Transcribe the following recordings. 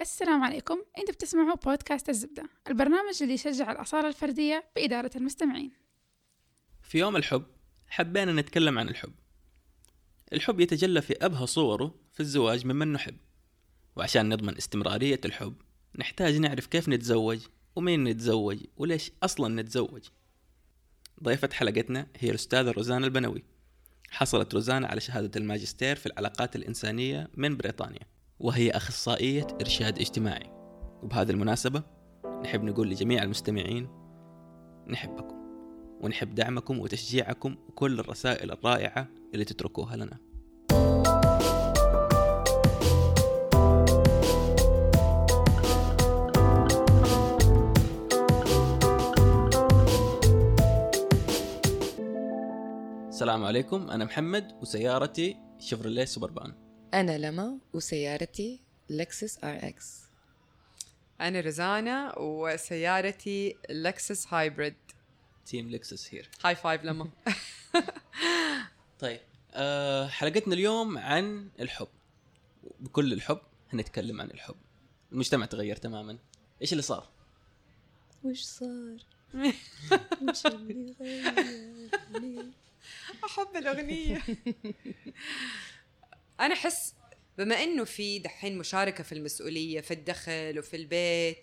السلام عليكم. أنتوا بتسمعوا بودكاست الزبدة البرنامج اللي يشجع الأصالة الفردية بإدارة المستمعين. في يوم الحب حبينا نتكلم عن الحب. الحب يتجلى في أبهى صوره في الزواج ممن نحب. وعشان نضمن استمرارية الحب نحتاج نعرف كيف نتزوج ومين نتزوج وليش أصلا نتزوج. ضيفة حلقتنا هي الأستاذة روزانا البنوي. حصلت روزانا على شهادة الماجستير في العلاقات الإنسانية من بريطانيا. وهي أخصائية إرشاد اجتماعي. وبهذه المناسبة نحب نقول لجميع المستمعين نحبكم ونحب دعمكم وتشجيعكم وكل الرسائل الرائعة اللي تتركوها لنا. السلام عليكم أنا محمد وسيارتي شيفروليه سوبربان. أنا لما وسيارتي لكسس RX. أنا رزانا وسيارتي لكسس hybrid. team لكسس here high five لما. طيب أه حلقتنا اليوم عن الحب. بكل الحب هنتكلم عن الحب. المجتمع تغير تماما. إيش اللي صار؟ وش صار؟ وش اللي غيرني؟ أحب الأغنية. أنا أحس بما إنه في دحين مشاركة في المسؤولية في الدخل وفي البيت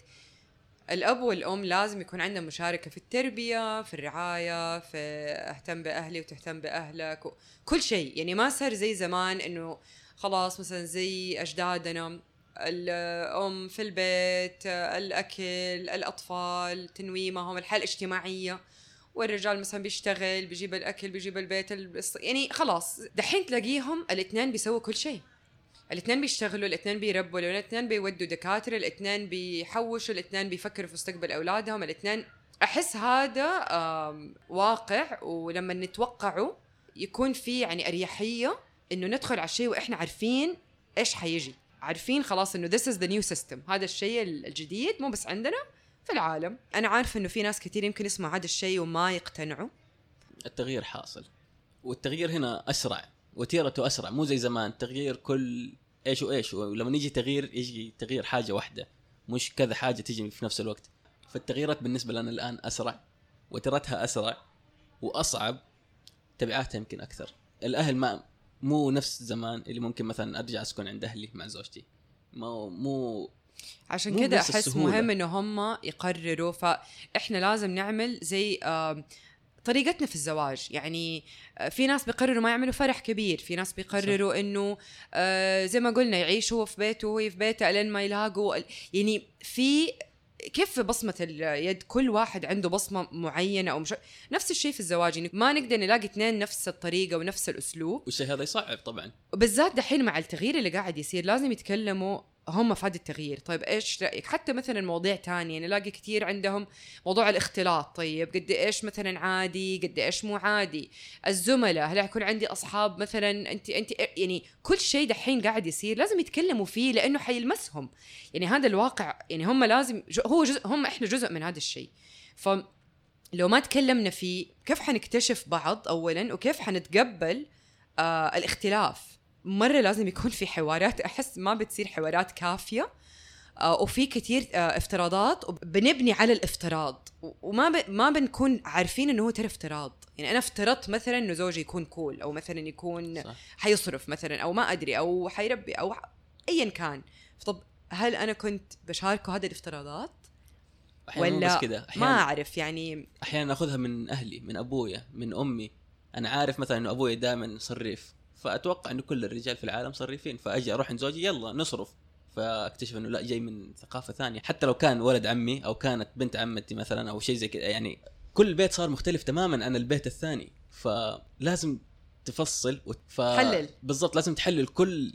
الأب والأم لازم يكون عندهم مشاركة في التربية في الرعاية في أهتم بأهلي وتهتم بأهلك و- كل شيء. يعني ما صار زي زمان إنه خلاص مثلا زي أجدادنا الأم في البيت الأكل الأطفال تنويمهم الحياة الاجتماعية. والرجال مثلا بيشتغل بيجيب الأكل بيجيب البيت البس- يعني خلاص دحين تلاقيهم الاثنين بيسووا كل شيء. الاثنين بيشتغلوا الاثنين بيربوا الاثنين بيودوا دكاترة الاثنين بيحوشوا الاثنين بيفكروا في مستقبل أولادهم. الاثنين أحس هذا واقع. ولما نتوقعه يكون في يعني أريحية إنه ندخل على الشيء وإحنا عارفين إيش حيجي. عارفين خلاص إنه this is the new system. هذا الشيء الجديد مو بس عندنا. في العالم. أنا عارفه إنه في ناس كثير يمكن يسمعوا هذا الشيء وما يقتنعوا. التغيير حاصل. والتغيير هنا أسرع وتيرته أسرع. مو زي زمان تغيير كل إيش وإيش. ولما يجي تغيير يجي تغيير حاجة واحدة مش كذا حاجة تجي في نفس الوقت. فالتغييرات بالنسبة لنا الآن أسرع وترتها أسرع وأصعب تبعاتها يمكن أكثر. الأهل ما مو نفس زمان اللي ممكن مثلا أرجع أسكن عند أهلي مع زوجتي. مو مو عشان كده أحس السهولة. مهم انه هم يقرروا. فاحنا لازم نعمل زي طريقتنا في الزواج. يعني آه، في ناس بيقرروا ما يعملوا فرح كبير. في ناس بيقرروا إنه آه، زي ما قلنا يعيشوا هو في بيته وهي في بيتها لين ما يلاقوا يعني في كيف في بصمة اليد؟ كل واحد عنده بصمة معينة أو مش نفس الشيء في الزواج. يعني ما نقدر نلاقي اثنين نفس الطريقة ونفس الأسلوب. والشيء هذا يصعب طبعا. وبالذات دحين مع التغيير اللي قاعد يصير لازم يتكلموا هم في هذا التغيير. طيب إيش رأيك؟ حتى مثلا مواضيع تانية نلاقي كثير عندهم موضوع الاختلاط. طيب قد إيش مثلا عادي قد إيش مو عادي؟ الزملاء هل يكون عندي أصحاب مثلا أنت أنت يعني كل شيء دحين قاعد يصير لازم يتكلموا فيه لأنه حيلمسهم. يعني هذا الواقع يعني هم لازم هو جزء هم إحنا جزء من هذا الشيء. ف لو ما تكلمنا فيه كيف حنكتشف بعض اولا وكيف حنتقبل آه الاختلاف؟ مرة لازم يكون في حوارات. أحس ما بتصير حوارات كافية. آه وفي كثير آه افتراضات. وبنبني على الافتراض. وما ب... ما بنكون عارفين إنه هو ترى افتراض. يعني أنا افترضت مثلا إنه زوجي يكون كول أو مثلا يكون صح. حيصرف مثلا أو ما أدري أو حيربي أو ايا كان. طب هل أنا كنت بشاركه هذه الافتراضات؟ أحيانا مو ولا بس كذا ما أحيانا أعرف يعني. أحيانا اخذها من أهلي من أبويا من أمي. أنا عارف مثلا إنه أبوي دائما صريف. فأتوقع انه كل الرجال في العالم صريفين فأجي أروح عند زوجي يلا نصرف. فأكتشف إنه لا جاي من ثقافة ثانية. حتى لو كان ولد عمي أو كانت بنت عمتي مثلا أو شيء زي كذا يعني كل بيت صار مختلف تماما عن البيت الثاني. فلازم تفصل وت- ف... حلل. بالضبط لازم تحلل كل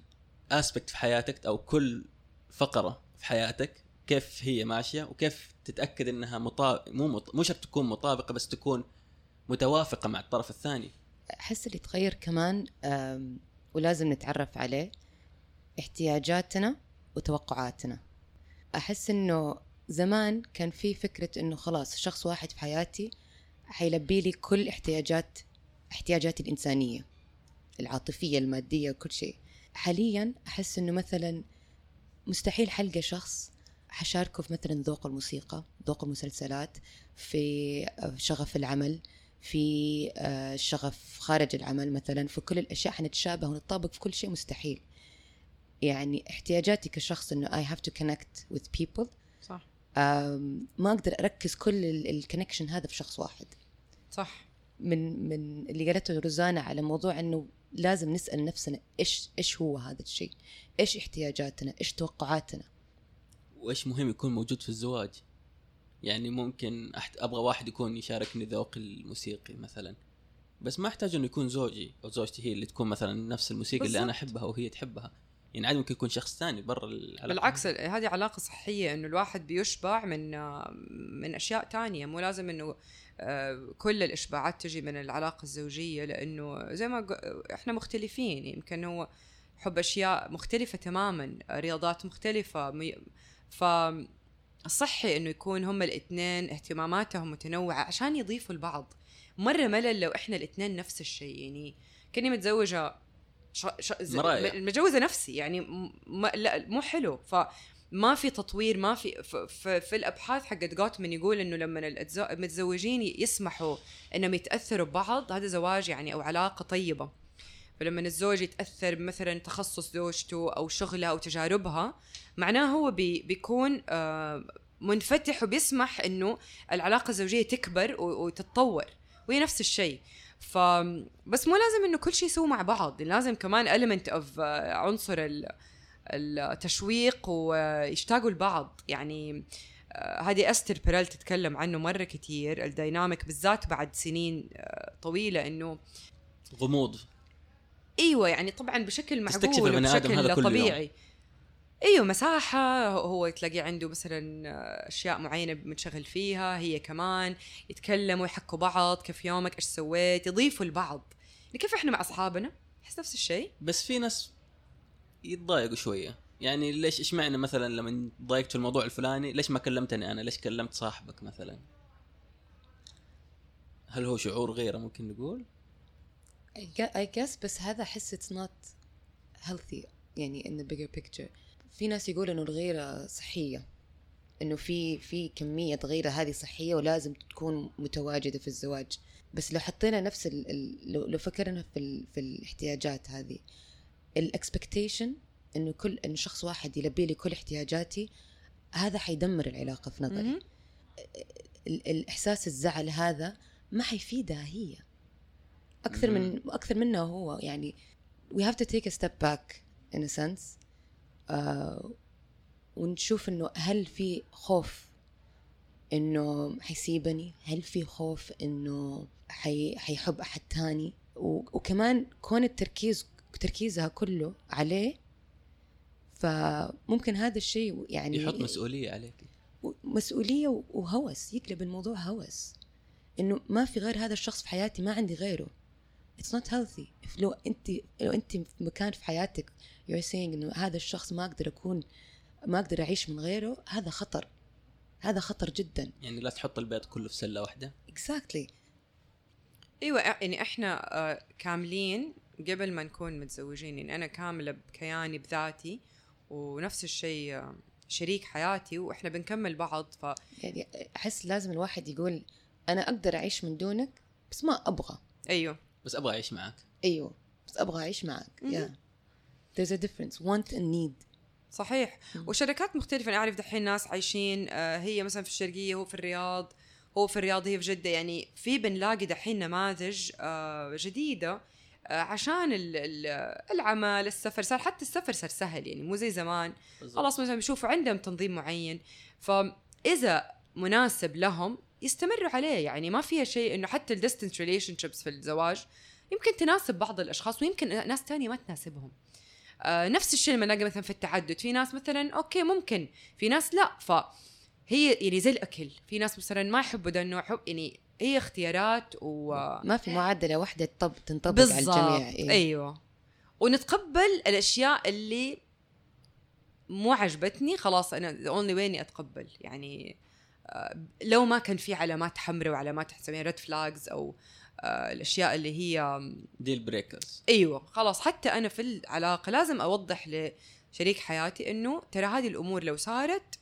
اسبكت في حياتك أو كل فقرة في حياتك كيف هي ماشية وكيف تتأكد إنها مطا... مو مط... مو شرط تكون مطابقة بس تكون متوافقة مع الطرف الثاني. أحس اللي يتغير كمان ولازم نتعرف عليه احتياجاتنا وتوقعاتنا. أحس إنه زمان كان في فكرة إنه خلاص شخص واحد في حياتي حيلبي لي كل احتياجات احتياجاتي الإنسانية العاطفية المادية وكل شيء. حاليا أحس إنه مثلا مستحيل حلقة شخص حشاركه في مثلا ذوق الموسيقى ذوق المسلسلات في آه، شغف العمل. في آه، شغف خارج العمل مثلا في كل الأشياء حنتشابه ونتطابق في كل شيء مستحيل يعني احتياجاتي كشخص إنه I have to connect with people صح ما أقدر أركز كل الكونكشن هذا في شخص واحد صح من من اللي قالته روزانا على موضوع إنه لازم نسأل نفسنا إيش إيش هو هذا الشيء؟ إيش احتياجاتنا؟ إيش توقعاتنا؟ وإيش مهم يكون موجود في الزواج يعني ممكن أحت... أبغى واحد يكون يشاركني ذوقي الموسيقي مثلا. بس ما أحتاج إنه يكون زوجي أو زوجتي هي اللي تكون مثلا نفس الموسيقى اللي أنا. أحبها وهي تحبها. يعني عادي ممكن يكون شخص ثاني برا العلاقة. بالعكس هذه علاقة صحية إنه الواحد بيشبع من من أشياء تانية. مو لازم إنه آه، كل الإشباعات تجي من العلاقة الزوجية لأنه زي ما إحنا مختلفين. يمكن هو حب أشياء مختلفة تماما رياضات مختلفة مي- ف الصحي إنه يكون هم الاثنين اهتماماتهم متنوعة عشان يضيفوا لبعض مرة ملل لو إحنا الاثنين نفس الشيء يعني كأني متزوجة ش... ش... مرايا. متجوزة نفسي يعني م... لا مو حلو فما في تطوير ما في ف... ف... في الأبحاث حقت جوتمان يقول إنه لما. المتزوجين يسمحوا إنهم يتأثروا ببعض هذا زواج يعني أو علاقة طيبة فلما الزوج يتأثر بمثلا تخصص زوجته أو شغلها أو تجاربها معناه هو بي... بيكون آه منفتح وبيسمح إنه العلاقة الزوجية تكبر. وتتطور وهي نفس الشيء ف بس مو لازم إنه كل شيء يسووا مع بعض لازم كمان element of آه، عنصر ال... التشويق ويشتاقوا لبعض يعني آه، هذه إستر بيريل تتكلم عنه مرة كتير ال dynamic بالذات بعد سنين طويلة إنه غموض إيوه يعني طبعا بشكل معقول وبشكل هذا كل يوم. طبيعي. إيوه مساحة هو تلاقيه عنده مثلا أشياء معينة متشغل فيها هي كمان يتكلموا يحكوا بعض كيف يومك إيش سويت يضيفوا لبعض يعني كيف إحنا مع أصحابنا؟ احس نفس الشيء. بس في ناس يتضايقوا شوية. يعني ليش إيش معنى مثلا لما ضايقت الموضوع الفلاني ليش ما كلمتني أنا؟ ليش كلمت صاحبك مثلا؟ هل هو شعور غيره ممكن نقول؟ I gue- I guess بس هذا احس it's not healthy يعني in the bigger picture. في ناس يقولوا إنه الغيرة صحية إنه في في كمية غيرة هذه صحية ولازم تكون متواجدة في الزواج. بس لو حطينا نفس ال ال لو, لو فكرنا في ال في الاحتياجات هذه الاكسبكتيشن إنه كل إنه شخص واحد يلبي لي كل احتياجاتي هذا حيدمر العلاقة في نظري. الإحساس الزعل هذا ما حيفيدها هي. أكثر من أكثر منه هو يعني we have to take a step back in a sense. آه ونشوف إنه هل في خوف إنه حيسيبني؟ هل في خوف إنه حي حيحب أحد تاني؟ و- وكمان كون التركيز تركيزها كله عليه فممكن هذا الشيء يعني يحط مسؤولية عليك. مسؤولية وهوس يقلب الموضوع هوس. إنه ما في غير هذا الشخص في حياتي ما عندي غيره. It's not healthy. If لو انت لو أنت في مكان في حياتك you're saying إنه هذا الشخص ما أقدر اكون ما أقدر أعيش من غيره هذا خطر. هذا خطر جدا. يعني لا تحط البيض كله في سلة واحدة؟ Exactly. إيوه يعني إحنا آه، كاملين قبل ما نكون متزوجين يعني أنا كاملة بكياني بذاتي ونفس الشيء آه، شريك حياتي وإحنا بنكمل بعض ف يعني أحس لازم الواحد يقول أنا أقدر أعيش من دونك بس ما أبغى. إيوه. بس أبغى أعيش معك. أيوه بس أبغى أعيش معك. مهم. yeah. There's a difference. Want and need. صحيح. وشركات مختلفة. أنا أعرف دحين ناس عايشين آه، هي مثلا في الشرقية هو في الرياض هو في الرياض هي في جدة. يعني في بنلاقي دحين نماذج آه، جديدة آه، عشان ال- ال- العمل السفر. صار حتى السفر صار سهل. يعني مو زي زمان. خلاص مثلا بيشوفوا عندهم تنظيم معين. فإذا مناسب لهم يستمروا عليه. يعني ما فيها شيء إنه حتى ال distance relationships في الزواج يمكن تناسب بعض الأشخاص ويمكن ناس تانية ما تناسبهم. آه نفس الشيء لما نلاقي مثلا في التعدد. في ناس مثلا okay ممكن في ناس لا. ف هي يعني زي الأكل. في ناس مثلا ما يحبوا ده النوع. حب يعني هي اختيارات و ما في معادلة واحدة طب تنطبق على الجميع. إيه. أيوه. ونتقبل الأشياء اللي مو عجبتني خلاص أنا way إني أتقبل. يعني لو ما كان في علامات حمراء وعلامات تسميها red flags أو آه، الأشياء اللي هي deal breakers أيوه خلاص. حتى أنا في العلاقة لازم أوضح شريك حياتي إنه ترى هذه الأمور لو صارت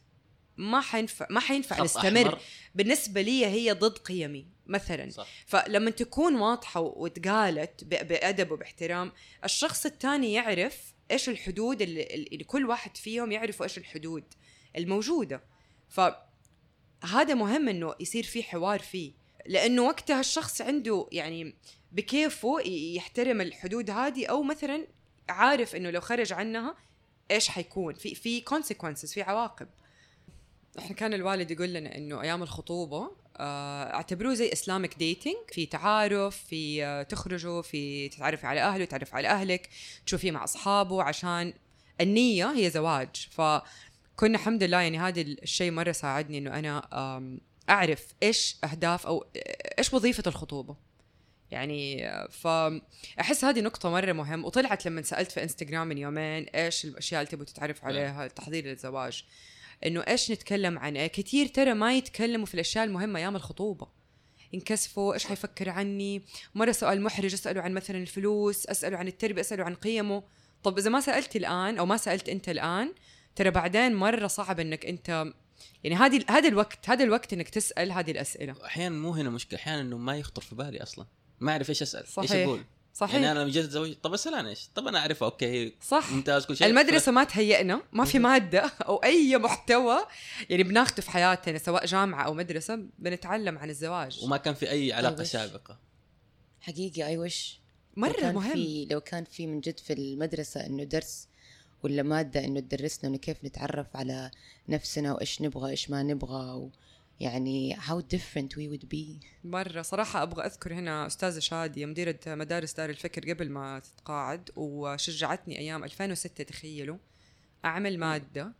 ما حينفع ما حينفع نستمر أحمر. بالنسبة لي هي ضد قيمي مثلا. صح. فلما تكون واضحة وتقالت بأدب وباحترام الشخص الثاني يعرف إيش الحدود اللي, اللي كل واحد فيهم يعرفوا إيش الحدود الموجودة. فهذا مهم إنه يصير في حوار فيه لأنه وقتها الشخص عنده يعني بكيفه يحترم الحدود هذه أو مثلا عارف إنه لو خرج عنها إيش حيكون؟ في في consequences في عواقب. إحنا كان الوالد يقول لنا إنه أيام الخطوبة آه، اعتبروه زي اسلامك ديتنج في تعارف في آه، تخرجوا في تتعرفي على أهله تعرف على أهلك تشوفيه مع أصحابه عشان النية هي زواج. فكنا الحمد لله يعني هذا الشيء مرة ساعدني إنه أنا أعرف إيش أهداف أو إيش وظيفة الخطوبة. يعني فاحس هذه نقطة مرة مهم وطلعت لما سألت في انستغرام من يومين إيش الأشياء اللي تبغوا تتعرف عليها التحضير للزواج إنه إيش نتكلم عن إيه؟ كثير ترى ما يتكلموا في الأشياء المهمة أيام الخطوبة. ينكسفوا إيش حيفكر عني؟ مرة سؤال محرج أسأله عن مثلا الفلوس أسأله عن التربية أسأله عن قيمه. طب إذا ما سألت الآن أو ما سألت أنت الآن ترى بعدين مرة صعب إنك أنت يعني هذه هذا الوقت هذا الوقت إنك تسأل هذه الأسئلة. أحيانا مو هنا مشكلة أحيانا إنه ما يخطر في بالي أصلا. ما أعرف إيش أسأل صحيح. إيش أقول. صحيح. يعني أنا لما جيت اتزوج طب أسأل عن إيش؟ طب أنا اعرفها أوكي. هي صح. ممتاز كل شيء. المدرسة ما تهيئنا ما في. مادة أو أي محتوى يعني بناخده في حياتنا سواء جامعة أو مدرسة بنتعلم عن الزواج. وما كان في أي علاقة. سابقة. حقيقي اي وش مرة كان مهم. في لو كان في من جد في المدرسة إنه درس ولا مادة إنه تدرسنا إنه كيف نتعرف على نفسنا وإيش نبغى إيش ما نبغى و يعني how different we would be. مرة صراحة أبغى أذكر هنا أستاذة شادية مديرة مدارس دار الفكر قبل ما تتقاعد وشجعتني أيام 2006 تخيلوا أعمل مادة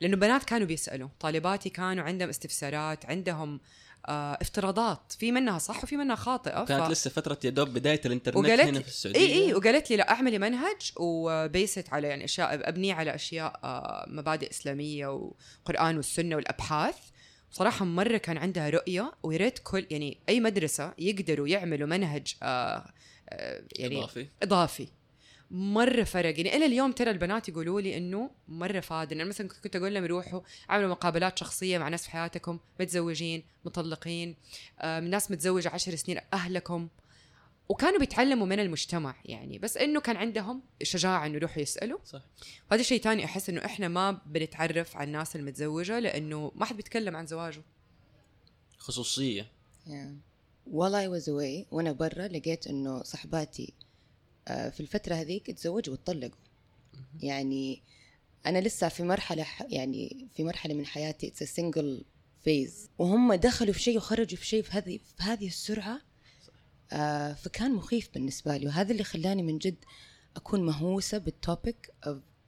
لأنه بنات كانوا بيسألوا طالباتي كانوا عندهم استفسارات عندهم افتراضات. في منها صح وفي منها خاطئة كانت ف- لسه فترة يا دوب بداية الإنترنت وقالت هنا في السعودية. إي إي وقالت لي لا أعملي منهج و based على يعني أشياء ابنيه على أشياء آه، مبادئ إسلامية وقرآن والسنة والأبحاث. صراحة مرة كان عندها رؤية ويا ريت كل يعني أي مدرسة يقدروا يعملوا منهج آه آه يعني إضافي. إضافي. مرة فرق. يعني إلى اليوم ترى البنات يقولوا لي إنه مرة فاد أنا مثلا كنت أقول لهم يروحوا عملوا مقابلات شخصية مع ناس في حياتكم متزوجين مطلقين آه ناس متزوجة عشر سنين أهلكم. وكانوا بيتعلموا من المجتمع يعني. بس إنه كان عندهم شجاعة إنه يروحوا يسألوا. صح. وهذا شيء تاني أحس إنه إحنا ما بنتعرف على الناس المتزوجة لإنه ما حد بيتكلم عن زواجه. خصوصية. Yeah. while I was away. وأنا برا لقيت إنه صحباتي في الفترة هذيك تزوجوا واتطلقوا. يعني أنا لسه في مرحلة يعني في مرحلة من حياتي a single phase. وهم دخلوا في شيء وخرجوا في شيء في هذه في هذه السرعة آه فكان مخيف بالنسبة لي. وهذا اللي خلاني من جد أكون مهووسة بالتوبيك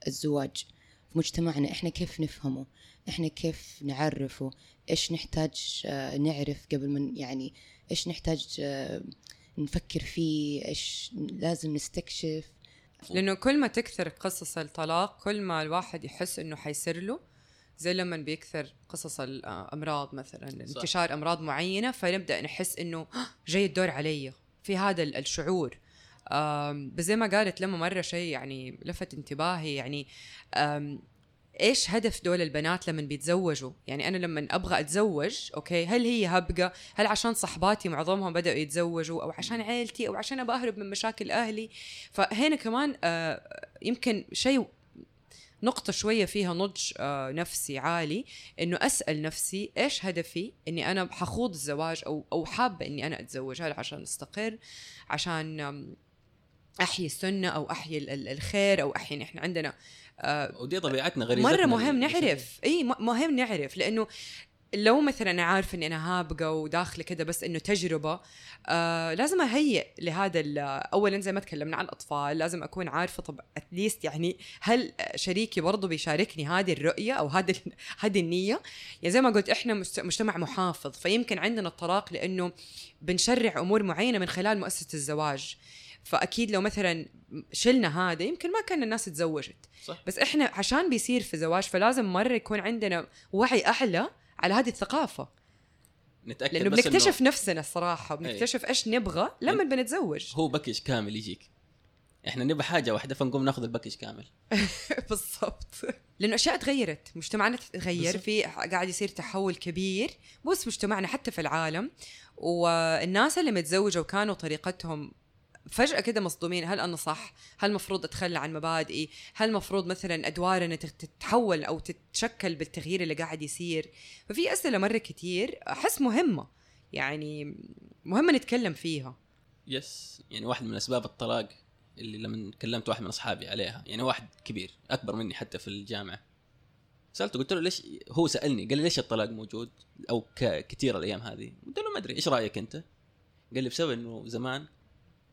الزواج. في مجتمعنا إحنا كيف نفهمه؟ إحنا كيف نعرفه؟ إيش نحتاج آه نعرف قبل من يعني إيش نحتاج آه نفكر فيه إيش لازم نستكشف. لأنه كل ما تكثر قصص الطلاق كل ما الواحد يحس إنه حيصير له زي لما بيكثر قصص الامراض مثلا صح. انتشار أمراض معينة فنبدأ نحس إنه "آه، جاي الدور علي. في هذا ال- الشعور. بس زي ما قالت لما مرة شيء يعني لفت انتباهي يعني إيش هدف دول البنات لما بيتزوجوا؟ يعني أنا لما أبغى أتزوج أوكي هل هي هبقه هل عشان صحباتي معظمهم بدأوا يتزوجوا؟ أو عشان عيلتي؟ أو عشان أبغى أهرب من مشاكل أهلي؟ فهنا كمان آه، يمكن شيء نقطة شوية فيها نضج آه، نفسي عالي إنه أسأل نفسي إيش هدفي إني أنا حخوض الزواج أو أو حابة إني أنا أتزوج؟ هل عشان أستقر؟ عشان أحيي السنة أو أحيي ال- ال- الخير أو أحيي إحنا عندنا آه، ودي طبيعتنا غريزتنا مرة مهم. نعرف إي مهم نعرف لأنه لو مثلا عارفة إني أنا هابقة وداخلة كده بس إنه تجربة آه لازم أهيئ لهذا اولا زي ما تكلمنا عن الأطفال لازم أكون عارفة طب اتليست يعني هل شريكي برضه بيشاركني هذه الرؤية أو هذه هذه النية يعني زي ما قلت إحنا مجتمع محافظ فيمكن عندنا الطلاق لأنه بنشرع أمور معينة من خلال مؤسسة الزواج فأكيد لو مثلا شلنا هذا يمكن ما كان الناس تزوجت. صح. بس إحنا عشان بيصير في زواج فلازم مرة يكون عندنا وعي أعلى على هذه الثقافة. نتأكد لأنه بنكتشف إنه نفسنا الصراحة بنكتشف إيش نبغى لما بنتزوج. هو package كامل يجيك. إحنا نبغى حاجة واحدة فنقوم ناخذ ال package كامل. بالضبط. لأنه أشياء تغيرت. مجتمعنا تغير. في قاعد يصير تحول كبير. مو بس مجتمعنا حتى في العالم. والناس اللي متزوجوا وكانوا طريقتهم فجأة كده مصدومين. هل أنا صح؟ هل مفروض أتخلى عن مبادئي؟ هل مفروض مثلا أدوارنا تت- تتحول أو تتشكل بالتغيير اللي قاعد يصير؟ ففي أسئلة مرة كتير أحس مهمة يعني مهمة نتكلم فيها. يس يعني واحد من أسباب الطلاق اللي لما كلمت واحد من أصحابي عليها يعني واحد كبير أكبر مني حتى في الجامعة. سألته قلت له ليش؟ هو سألني قال لي ليش الطلاق موجود؟ أو كثير الأيام هذه. قلت له ما أدري إيش رأيك أنت؟ قال لي بسبب إنه زمان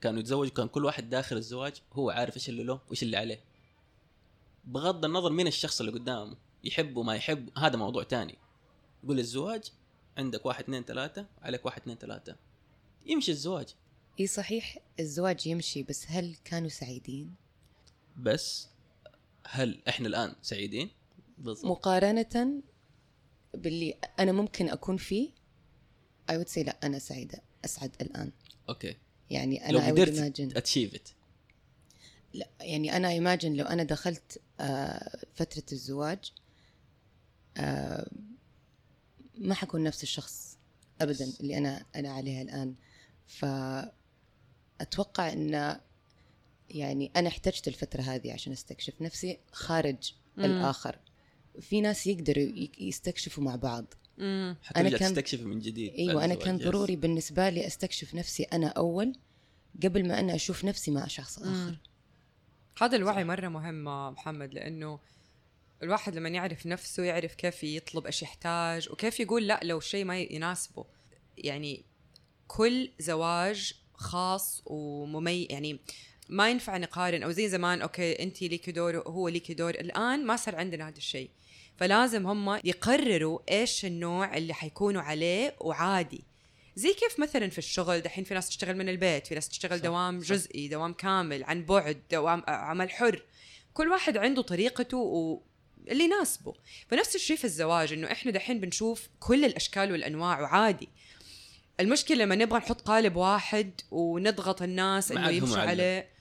كانوا يتزوجوا كان كل واحد داخل الزواج هو عارف إيش اللي له وإيش اللي عليه. بغض النظر مين الشخص اللي قدامه يحبه ما يحب هذا موضوع تاني. يقول الزواج عندك واحد اثنين ثلاثة عليك واحد اثنين ثلاثة. يمشي الزواج. إي صحيح الزواج يمشي بس هل كانوا سعيدين؟ بس هل إحنا الآن سعيدين؟ بالضبط. مقارنة باللي أنا ممكن أكون فيه I would say لا أنا سعيدة أسعد الآن. okay. يعني لو I would قدرت achieve it لا يعني أنا imagine لو أنا دخلت آه فترة الزواج آه ما حكون نفس الشخص Yes. اللي أنا أنا عليها الآن. فأتوقع أن يعني أنا احتجت الفترة هذه عشان أستكشف نفسي خارج مم. الآخر. في ناس يقدروا يستكشفوا مع بعض. مم. حتى أنا أنا كان- تستكشف من جديد أيوه أنا. كان. ضروري بالنسبة لي أستكشف نفسي أنا أول قبل ما أنا أشوف نفسي مع شخص آخر مم. هذا الوعي مرة مهم محمد لأنه الواحد لما يعرف نفسه يعرف كيف يطلب إيش يحتاج وكيف يقول لأ لو شيء ما يناسبه يعني كل زواج خاص ومميز يعني ما ينفع نقارن أو زي زمان أوكي انت ليكي دور وهو ليكي دور الآن ما صار عندنا هذا الشيء فلازم هم يقرروا إيش النوع اللي حيكونوا عليه وعادي زي كيف مثلا في الشغل دحين في ناس تشتغل من البيت في ناس تشتغل صح، دوام صح. جزئي دوام كامل عن بعد دوام عمل حر كل واحد عنده طريقته و اللي يناسبه فنفس الشيء في الزواج إنه إحنا دحين بنشوف كل الأشكال والأنواع وعادي المشكلة لما نبغى نحط قالب واحد ونضغط الناس إنه يمشوا. عليه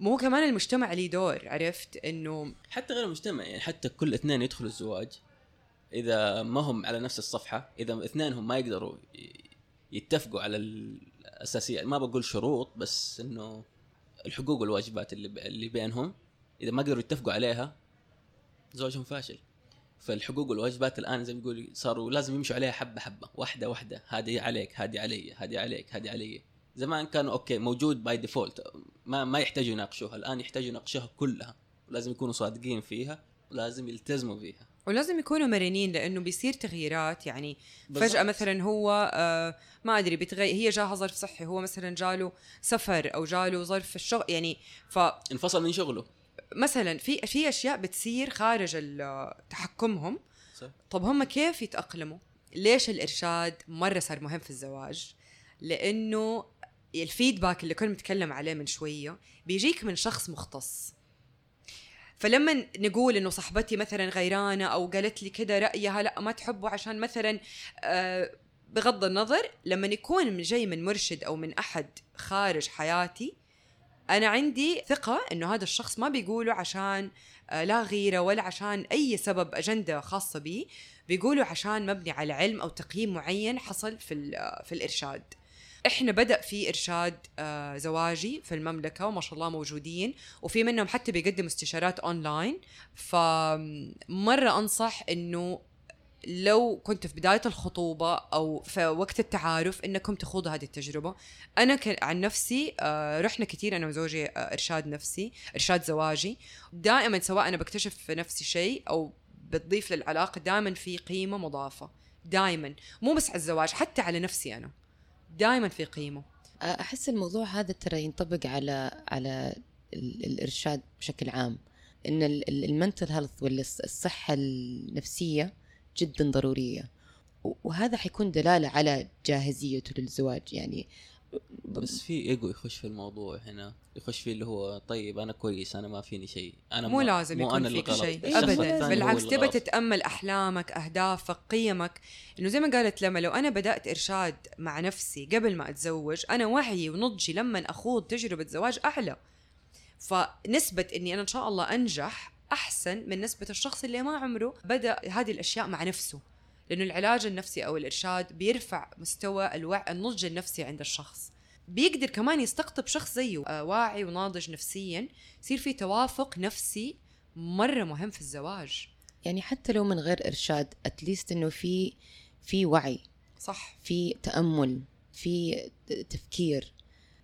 مو كمان المجتمع ليه دور عرفت؟ إنه حتى غير المجتمع يعني حتى كل اثنين يدخلوا الزواج إذا ما هم على نفس الصفحة إذا اثنينهم ما يقدروا يتفقوا على الاساسيات ما بقول شروط بس إنه الحقوق والواجبات اللي بينهم إذا ما قدروا يتفقوا عليها زواجهم فاشل. فالحقوق والواجبات الآن زي ما يقول صاروا لازم يمشوا عليها حبة حبة واحدة واحدة هذه عليك هذه علي هذه عليك هذه علي. زمان كانوا okay موجود by default ما ما يحتاجوا يناقشوها. الآن يحتاجوا يناقشوها كلها. ولازم يكونوا صادقين فيها ولازم يلتزموا فيها. ولازم يكونوا مرنين لأنه بيصير تغييرات. يعني بالضبط. فجأة مثلا هو آه ما أدري بيتغير هي جاها ظرف صحي. هو مثلا جاله سفر أو جاله ظرف الشغل يعني ف انفصل من شغله. مثلا في في أشياء بتصير خارج تحكمهم. صح. طب هم كيف يتأقلموا؟ ليش الإرشاد مرة صار مهم في الزواج؟ لأنه الفيدباك اللي كنا بنتكلم عليه من شوية بيجيك من شخص مختص. فلما نقول إنه صاحبتي مثلا غيرانة أو قالت لي كده رأيها لا ما تحبه عشان مثلا آه بغض النظر لما يكون من جاي من مرشد أو من أحد خارج حياتي أنا عندي ثقة إنه هذا الشخص ما بيقوله عشان آه، لا غيرة ولا عشان أي سبب أجندة خاصة بي بيقولوا عشان مبني على علم أو تقييم معين حصل في آه، في الإرشاد. إحنا بدأ في إرشاد آه، زواجي في المملكة وما شاء الله موجودين وفي منهم حتى بيقدم استشارات أونلاين. فمرة أنصح إنه لو كنت في بداية الخطوبة أو في وقت التعارف إنكم تخوضوا هذه التجربة. أنا ك- عن نفسي آه، رحنا كثير أنا وزوجي آه، إرشاد نفسي إرشاد زواجي. دائما سواء أنا بكتشف في نفسي شيء أو بتضيف للعلاقة دائما في قيمة مضافة. دائما. مو بس على الزواج حتى على نفسي أنا. دائما في قيمه. أحس الموضوع هذا ترى ينطبق على على ال- الإرشاد بشكل عام. إن ال mental health الص- الصحة النفسية جدا ضرورية. وهذا حيكون دلالة على جاهزيته للزواج. يعني بس في ايجو يخش في الموضوع هنا يخش فيه اللي هو طيب أنا كويس أنا ما فيني شيء أنا مو لازم مو يكون فيك. شيء هو بالعكس تبى. تتأمل أحلامك أهدافك قيمك إنه زي ما قالت لما لو أنا بدأت إرشاد مع نفسي قبل ما أتزوج أنا وعيي ونضجي لما أخوض تجربة زواج أعلى فنسبة إني أنا إن شاء الله أنجح أحسن من نسبة الشخص اللي ما عمره بدأ هذه الأشياء مع نفسه لأنه العلاج النفسي أو الإرشاد بيرفع مستوى الوعي النضج النفسي عند الشخص. بيقدر كمان يستقطب شخص زيه آه، واعي وناضج نفسيا يصير في توافق نفسي مرة مهم في الزواج. يعني حتى لو من غير إرشاد اتليست إنه في في وعي صح. في تأمل في تفكير.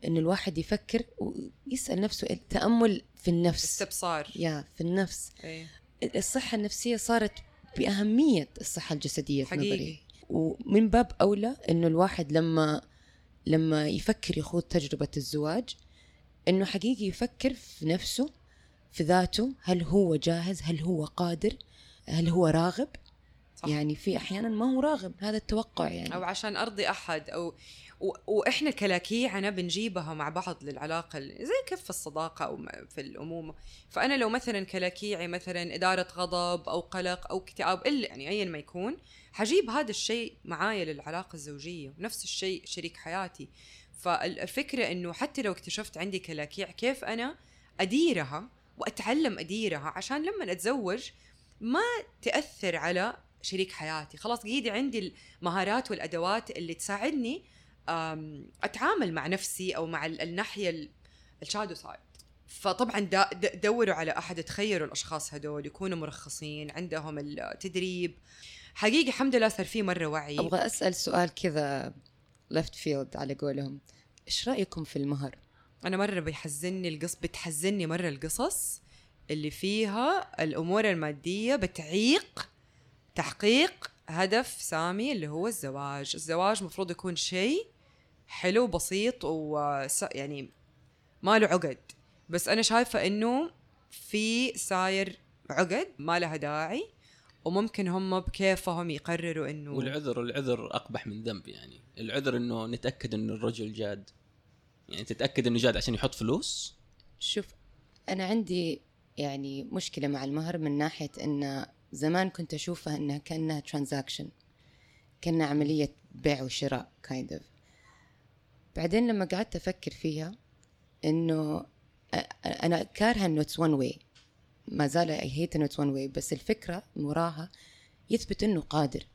إنه الواحد يفكر ويسال نفسه التامل في النفس. استبصار. يا في النفس. إيه. الصحة النفسية صارت بأهمية الصحة الجسدية في نظري حقيقي ومن باب أولى إنه الواحد لما لما يفكر يخوض تجربة الزواج إنه حقيقي يفكر في نفسه في ذاته هل هو جاهز هل هو قادر هل هو راغب صح. يعني في أحيانا ما هو راغب هذا التوقع يعني أو عشان أرضي أحد أو. وإحنا كلاكيعنا بنجيبها مع بعض للعلاقة زي كيف في الصداقة أو في الأمومة. فأنا لو مثلا كلاكيعي مثلا إدارة غضب أو قلق أو اكتئاب إلا يعني ايا ما يكون حجيب هذا الشيء معايا للعلاقة الزوجية ونفس الشيء شريك حياتي. فالفكرة إنه حتى لو اكتشفت عندي كلاكيع كيف أنا أديرها وأتعلم أديرها؟ عشان لما أتزوج ما تأثر على شريك حياتي. خلاص قيدي عندي المهارات والأدوات اللي تساعدني أتعامل مع نفسي أو مع ال- الناحية ال- ال shadow side فطبعا دوروا على أحد تخيروا الأشخاص هدول يكونوا مرخصين عندهم التدريب. حقيقي الحمد لله صار في مرة وعي. أبغى أسأل سؤال كذا left field على قولهم. إيش رأيكم في المهر؟ أنا مرة بيحزني القص بتحزني مرة القصص اللي فيها الأمور المادية بتعيق تحقيق هدف سامي اللي هو الزواج. الزواج مفروض يكون شيء حلو بسيط و يعني ما له عقد. بس أنا شايفة إنه في ساير عقد ما لها داعي وممكن هم بكيفهم يقرروا إنه والعذر العذر أقبح من ذنب يعني. العذر إنه نتأكد انه الرجل جاد. يعني تتأكد إنه جاد عشان يحط فلوس؟ شوف أنا عندي يعني مشكلة مع المهر من ناحية إن زمان كنت أشوفها إنها كأنها transaction كأنها عملية بيع وشراء kind of. بعدين لما قعدت أفكر فيها إنه أ- أنا كارهة إنه it's one way ما زال I hate إنه it's one way بس الفكرة من وراها يثبت إنه قادر.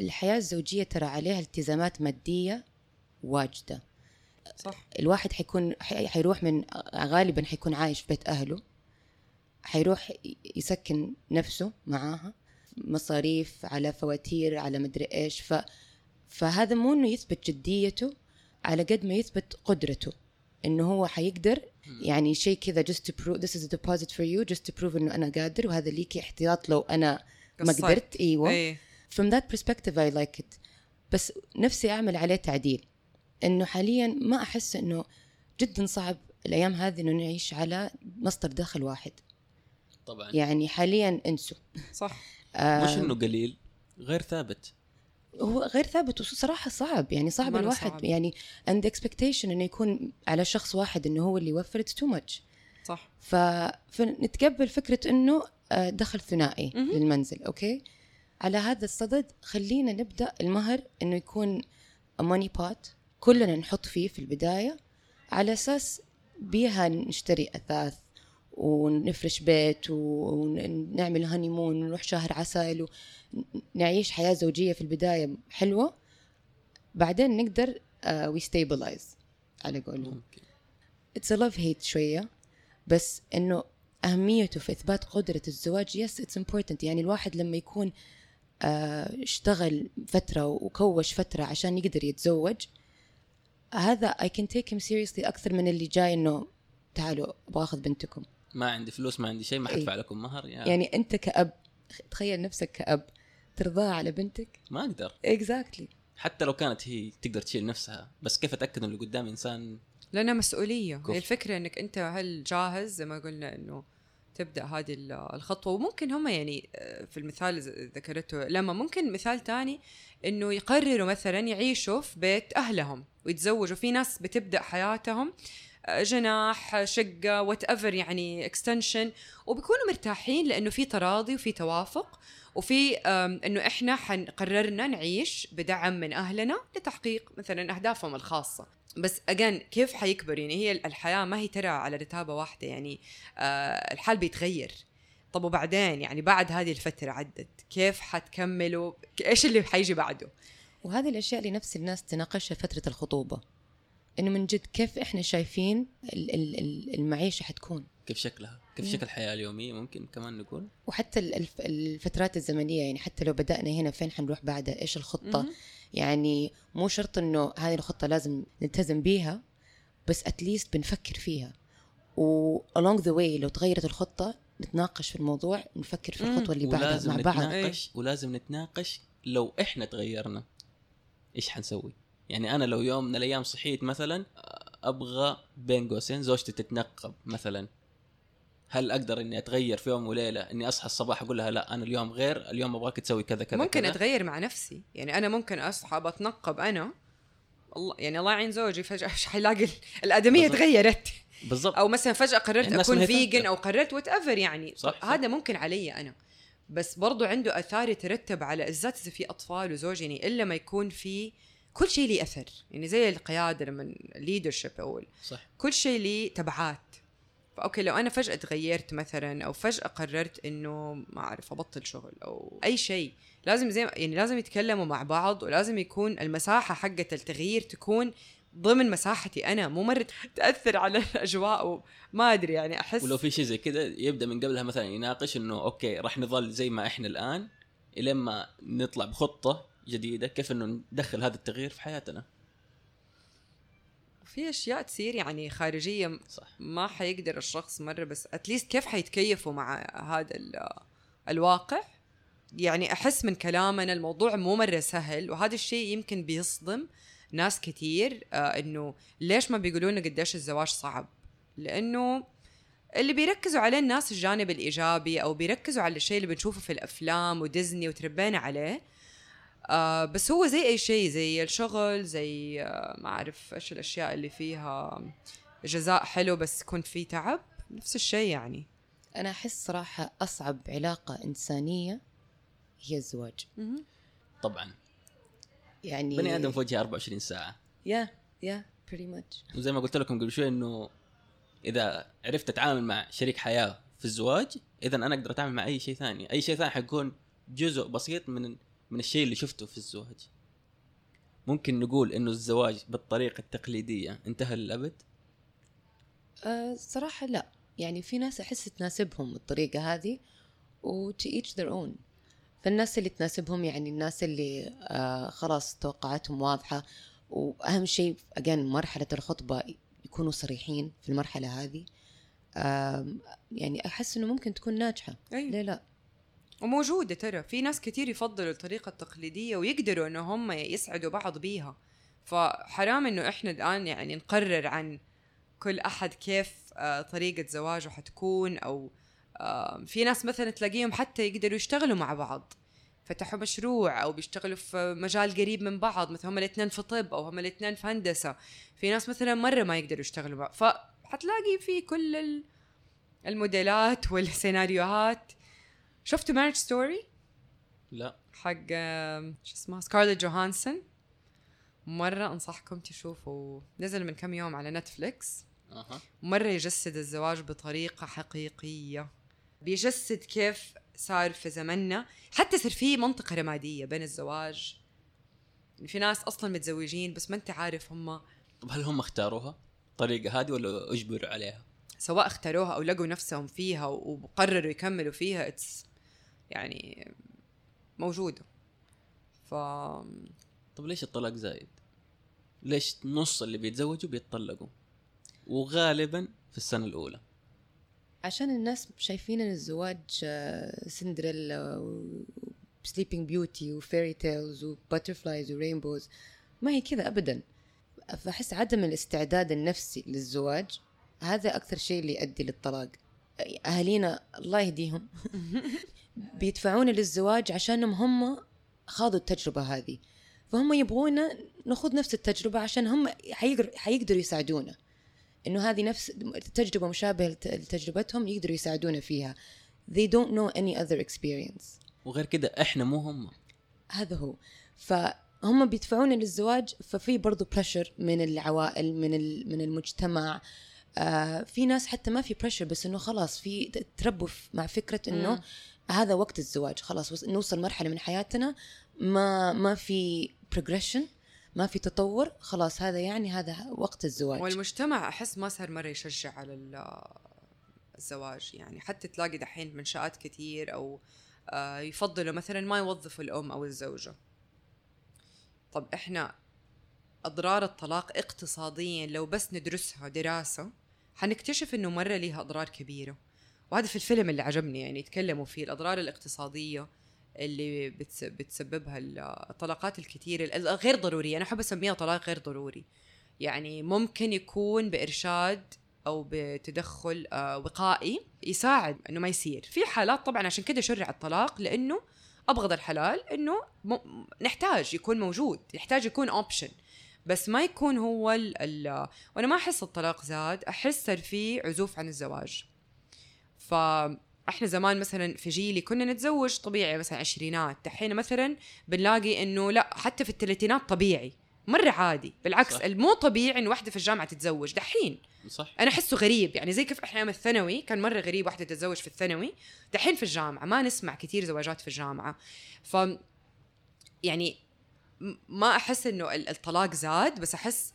الحياة الزوجية ترى عليها التزامات مادية واجدة. صح. الواحد حيكون حي- حيروح من غالبا حيكون عايش في بيت أهله. حيروح يسكن نفسه معاها مصاريف على فواتير على مدري إيش. ف فهذا مو إنه يثبت جديته على قد ما يثبت قدرته إنه هو حيقدر. يعني شيء كذا just to prove this is a deposit for you just to prove إنه أنا قادر وهذا ليكي احتياط لو أنا ما. قدرت. أيوه. إيه. From that perspective I like it. بس نفسي أعمل عليه تعديل. إنه حاليا ما أحس إنه جدا صعب الأيام هذه إنه نعيش على مصدر دخل واحد. طبعا. يعني حاليا انسوا. صح. مش إنه قليل غير ثابت. هو غير ثابت وصراحة صعب يعني صعب الواحد صعب. يعني the expectation إنه يكون على شخص واحد إنه هو اللي يوفر it's too much. صح. ف... فنتقبل فكرة إنه آه، دخل ثنائي مهم. للمنزل أوكي؟ على هذا الصدد خلينا نبدأ المهر إنه يكون money pot كلنا نحط فيه في البداية على أساس بيها نشتري أثاث. ونفرش بيت ونعمل honeymoon ونروح شهر عسل ونعيش حياة زوجية في البداية حلوة. بعدين نقدر we stabilize على قولهم. it's love hate شوية بس إنه أهميته في إثبات قدرة الزواج yes it's important يعني الواحد لما يكون آه اشتغل فترة وكوش فترة عشان يقدر يتزوج هذا I can take him seriously أكثر من اللي جاي إنه تعالوا أبغى أخذ بنتكم. ما عندي فلوس ما عندي شيء ما. حدفع لكم مهر يا. يعني أنت كأب تخيل نفسك كأب ترضاها على بنتك. ما أقدر. exactly حتى لو كانت هي تقدر تشيل نفسها بس كيف أتأكد إنه اللي قدامي إنسان؟ لأنها مسؤولية. cover. هي الفكرة إنك أنت هل جاهز زي ما قلنا إنه تبدأ هذه ال- الخطوة؟ وممكن هم يعني آه، في المثال اللي ذكرته لما ممكن مثال تاني إنه يقرروا مثلا يعيشوا في بيت أهلهم ويتزوجوا. في ناس بتبدأ حياتهم آه، جناح شقة whatever يعني extension وبيكونوا مرتاحين لأنه في تراضي وفي توافق وفي إنه إحنا حن- قررنا نعيش بدعم من أهلنا لتحقيق مثلا أهدافهم الخاصة. بس اجين كيف حيكبر؟ يعني هي الحياة ما هي ترى على رتابة واحدة يعني آه الحال بيتغير. طب وبعدين؟ يعني بعد هذه الفترة عدت كيف حتكملوا؟ إيش اللي حيجي بعده؟ وهذه الأشياء اللي نفس الناس تناقشها فترة الخطوبة. إنه من جد كيف إحنا شايفين ال- ال- ال- المعيشة حتكون؟ كيف شكلها؟ كيف. شكل الحياة اليومية ممكن كمان نقول؟ وحتى ال- الف- الفترات الزمنية يعني حتى لو بدأنا هنا فين حنروح بعدها؟ إيش الخطة. يعني مو شرط إنه هذه الخطة لازم نلتزم بيها بس اتليست بنفكر فيها. و along the way لو تغيرت الخطة نتناقش في الموضوع نفكر في. الخطوة اللي بعدها مع بعض. ولازم نتناقش لو إحنا تغيرنا إيش حنسوي؟ يعني أنا لو يوم من الأيام صحيت مثلا أبغى بين قوسين زوجتي تتنقب مثلا هل أقدر إني أتغير في يوم وليلة إني أصحى الصباح أقول لها لا أنا اليوم غير اليوم أبغاك تسوي كذا كذا ممكن كذا. أتغير مع نفسي يعني أنا ممكن أصحى بتنقب أنا الله يعني الله يعين زوجي فجأة حيلاقي ال- الأدمية بالضبط. تغيرت بالضبط أو مثلا فجأة قررت أكون vegan. أو قررت whatever يعني صح، صح. هذا ممكن علي أنا بس برضو عنده آثار يترتب على بالذات إذا في أطفال وزوج يعني إلا ما يكون في كل شيء له أثر. يعني زي القيادة لما ال leadership أو صح. كل شيء له تبعات. ف okay لو أنا فجأة تغيرت مثلا أو فجأة قررت إنه ما أعرف أبطل شغل أو أي شيء لازم زي يعني لازم يتكلموا مع بعض ولازم يكون المساحة حقة التغيير تكون ضمن مساحتي أنا. مو مرة تأثر على الأجواء وما أدري يعني أحس ولو في شيء زي كذا يبدأ من قبلها مثلا يناقش إنه okay راح نظل زي ما إحنا الآن إلين ما نطلع بخطة جديدة. كيف إنه ندخل هذا التغيير في حياتنا؟ في أشياء تصير يعني خارجية صح. ما حيقدر الشخص مرة بس اتليست كيف حيتكيفوا مع هذا ال- الواقع؟ يعني أحس من كلامنا الموضوع مو مرة سهل وهذا الشيء يمكن بيصدم ناس كثير آه إنه ليش ما بيقولوا لنا قديش الزواج صعب؟ لأنه اللي بيركزوا عليه الناس الجانب الإيجابي أو بيركزوا على الشيء اللي بنشوفه في الأفلام وديزني وتربينا عليه آه بس هو زي أي شيء زي الشغل زي آه ما أعرف إيش الأشياء اللي فيها جزاء حلو بس يكون فيه تعب نفس الشيء يعني. أنا أحس صراحة أصعب علاقة إنسانية هي الزواج. طبعا. يعني بني آدم في وجهه 24 ساعة. يا يا بريتي ماتش وزي ما قلت لكم قبل شوي إنه إذا عرفت أتعامل مع شريك حياة في الزواج اذا أنا أقدر أتعامل مع أي شيء ثاني. أي شيء ثاني حيكون جزء بسيط من من الشيء اللي شفته في الزواج. ممكن نقول إنه الزواج بالطريقة التقليدية انتهى للأبد؟ أه صراحة لا. يعني في ناس أحس تناسبهم الطريقة هذه و to each their own. فالناس اللي تناسبهم يعني الناس اللي آه خلاص توقعاتهم واضحة وأهم شيء again مرحلة الخطبة يكونوا صريحين في المرحلة هذه. يعني أحس إنه ممكن تكون ناجحة. أيوة. ليه لا؟ وموجودة ترى. في ناس كتير يفضلوا الطريقة التقليدية ويقدروا إنه هم يسعدوا بعض بيها. فحرام إنه إحنا الآن يعني نقرر عن كل أحد كيف آه، طريقة زواجه حتكون أو آه، في ناس مثلا تلاقيهم حتى يقدروا يشتغلوا مع بعض. فتحوا مشروع أو بيشتغلوا في مجال قريب من بعض مثلا هم الاثنين في طب أو هم الاثنين في هندسة. في ناس مثلا مرة ما يقدروا يشتغلوا مع فحتلاقي في كل ال- الموديلات والسيناريوهات شفتوا Marriage Story لا. حق شو اسمها سكارلت جوهانسون مرة أنصحكم تشوفوا نزل من كم يوم على نتفليكس أها. مرة يجسد الزواج بطريقة حقيقية. بيجسد كيف صار في زمننا. حتى صار في منطقة رمادية بين الزواج. في ناس أصلا متزوجين بس ما أنت عارف هم. طب هل هم اختاروها؟ الطريقة هذه ولا أجبروا عليها؟ سواء اختاروها أو لقوا نفسهم فيها وقرروا يكملوا فيها اتس يعني موجودة. ف طب ليش الطلاق زايد؟ ليش نص اللي بيتزوجوا بيتطلقوا؟ وغالبا في السنة الأولى. عشان الناس شايفين إن الزواج آه، سندريلا وسليبينج بيوتي وفيري تيلز وباترفلايز ورينبوز ما هي كذا ابدا. فأحس عدم الاستعداد النفسي للزواج هذا أكثر شيء اللي يؤدي للطلاق. أهالينا الله يهديهم. بيدفعونا للزواج عشانهم هم خاضوا التجربة هذه. فهم يبغونا نخوض نفس التجربة عشان هم حيقدر حيقدروا يساعدونا. إنه هذه نفس تجربة مشابهة لت- لتجربتهم يقدروا يساعدونا فيها. They don't know any other experience. وغير كده إحنا مو هم. هذا هو. فهم بيدفعونا للزواج ففي برضو pressure من العوائل من من المجتمع. آه في ناس حتى ما في pressure بس إنه خلاص في تربوا مع فكرة إنه مم. هذا وقت الزواج. خلاص وص- نوصل مرحلة من حياتنا ما ما في progression ما في تطور. خلاص هذا يعني هذا وقت الزواج. والمجتمع أحس ما صار مرة يشجع على ال- الزواج. يعني حتى تلاقي دحين منشآت كثير أو آه، يفضلوا مثلا ما يوظفوا الأم أو الزوجة. طب إحنا أضرار الطلاق اقتصاديا لو بس ندرسها دراسة حنكتشف إنه مرة ليها أضرار كبيرة. وهذا في الفيلم اللي عجبني يعني يتكلموا فيه الأضرار الاقتصادية اللي بتس- بتسببها ال- الطلاقات الكثيره ال- الغير ضرورية. أنا أحب أسميها طلاق غير ضروري. يعني ممكن يكون بإرشاد أو بتدخل آه، وقائي يساعد إنه ما يصير. في حالات طبعا عشان كده شرع الطلاق لأنه أبغض الحلال إنه نحتاج يكون موجود يحتاج يكون اوبشن بس ما يكون هو ال ال وأنا ما أحس الطلاق زاد أحس صار في عزوف عن الزواج. فاحنا زمان مثلا في جيلي كنا نتزوج طبيعي مثلا عشرينات. دحين مثلا بنلاقي إنه لا حتى في الثلاثينات طبيعي. مرة عادي. بالعكس صح. المو طبيعي إن واحدة في الجامعة تتزوج. دحين صح. أنا أحسه غريب. يعني زي كيف إحنا أيام الثانوي كان مرة غريب واحدة تتزوج في الثانوي. دحين في الجامعة ما نسمع كثير زواجات في الجامعة. ف يعني ما أحس إنه ال- الطلاق زاد بس أحس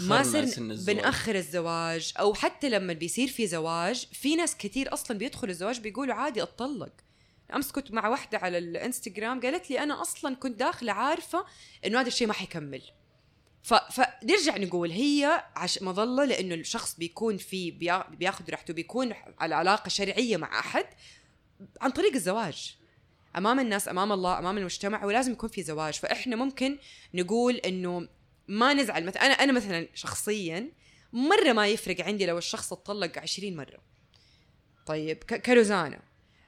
ما صرنا. بنأخر الزواج أو حتى لما بيصير في زواج في ناس كثير أصلا بيدخلوا الزواج بيقولوا عادي أتطلق. أمس كنت مع واحدة على الإنستغرام قالت لي أنا أصلا كنت داخلة عارفة إنه هذا الشيء ما حيكمل. ف... فنرجع نقول هي عش... مظلة لأنه الشخص بيكون في بيا... بياخذ راحته بيكون على علاقة شرعية مع أحد عن طريق الزواج. أمام الناس أمام الله أمام المجتمع ولازم يكون في زواج. فإحنا ممكن نقول إنه ما نزعل. مثلا أنا أنا مثلا شخصيا مرة ما يفرق عندي لو الشخص اتطلق 20 مرة. طيب كروزانا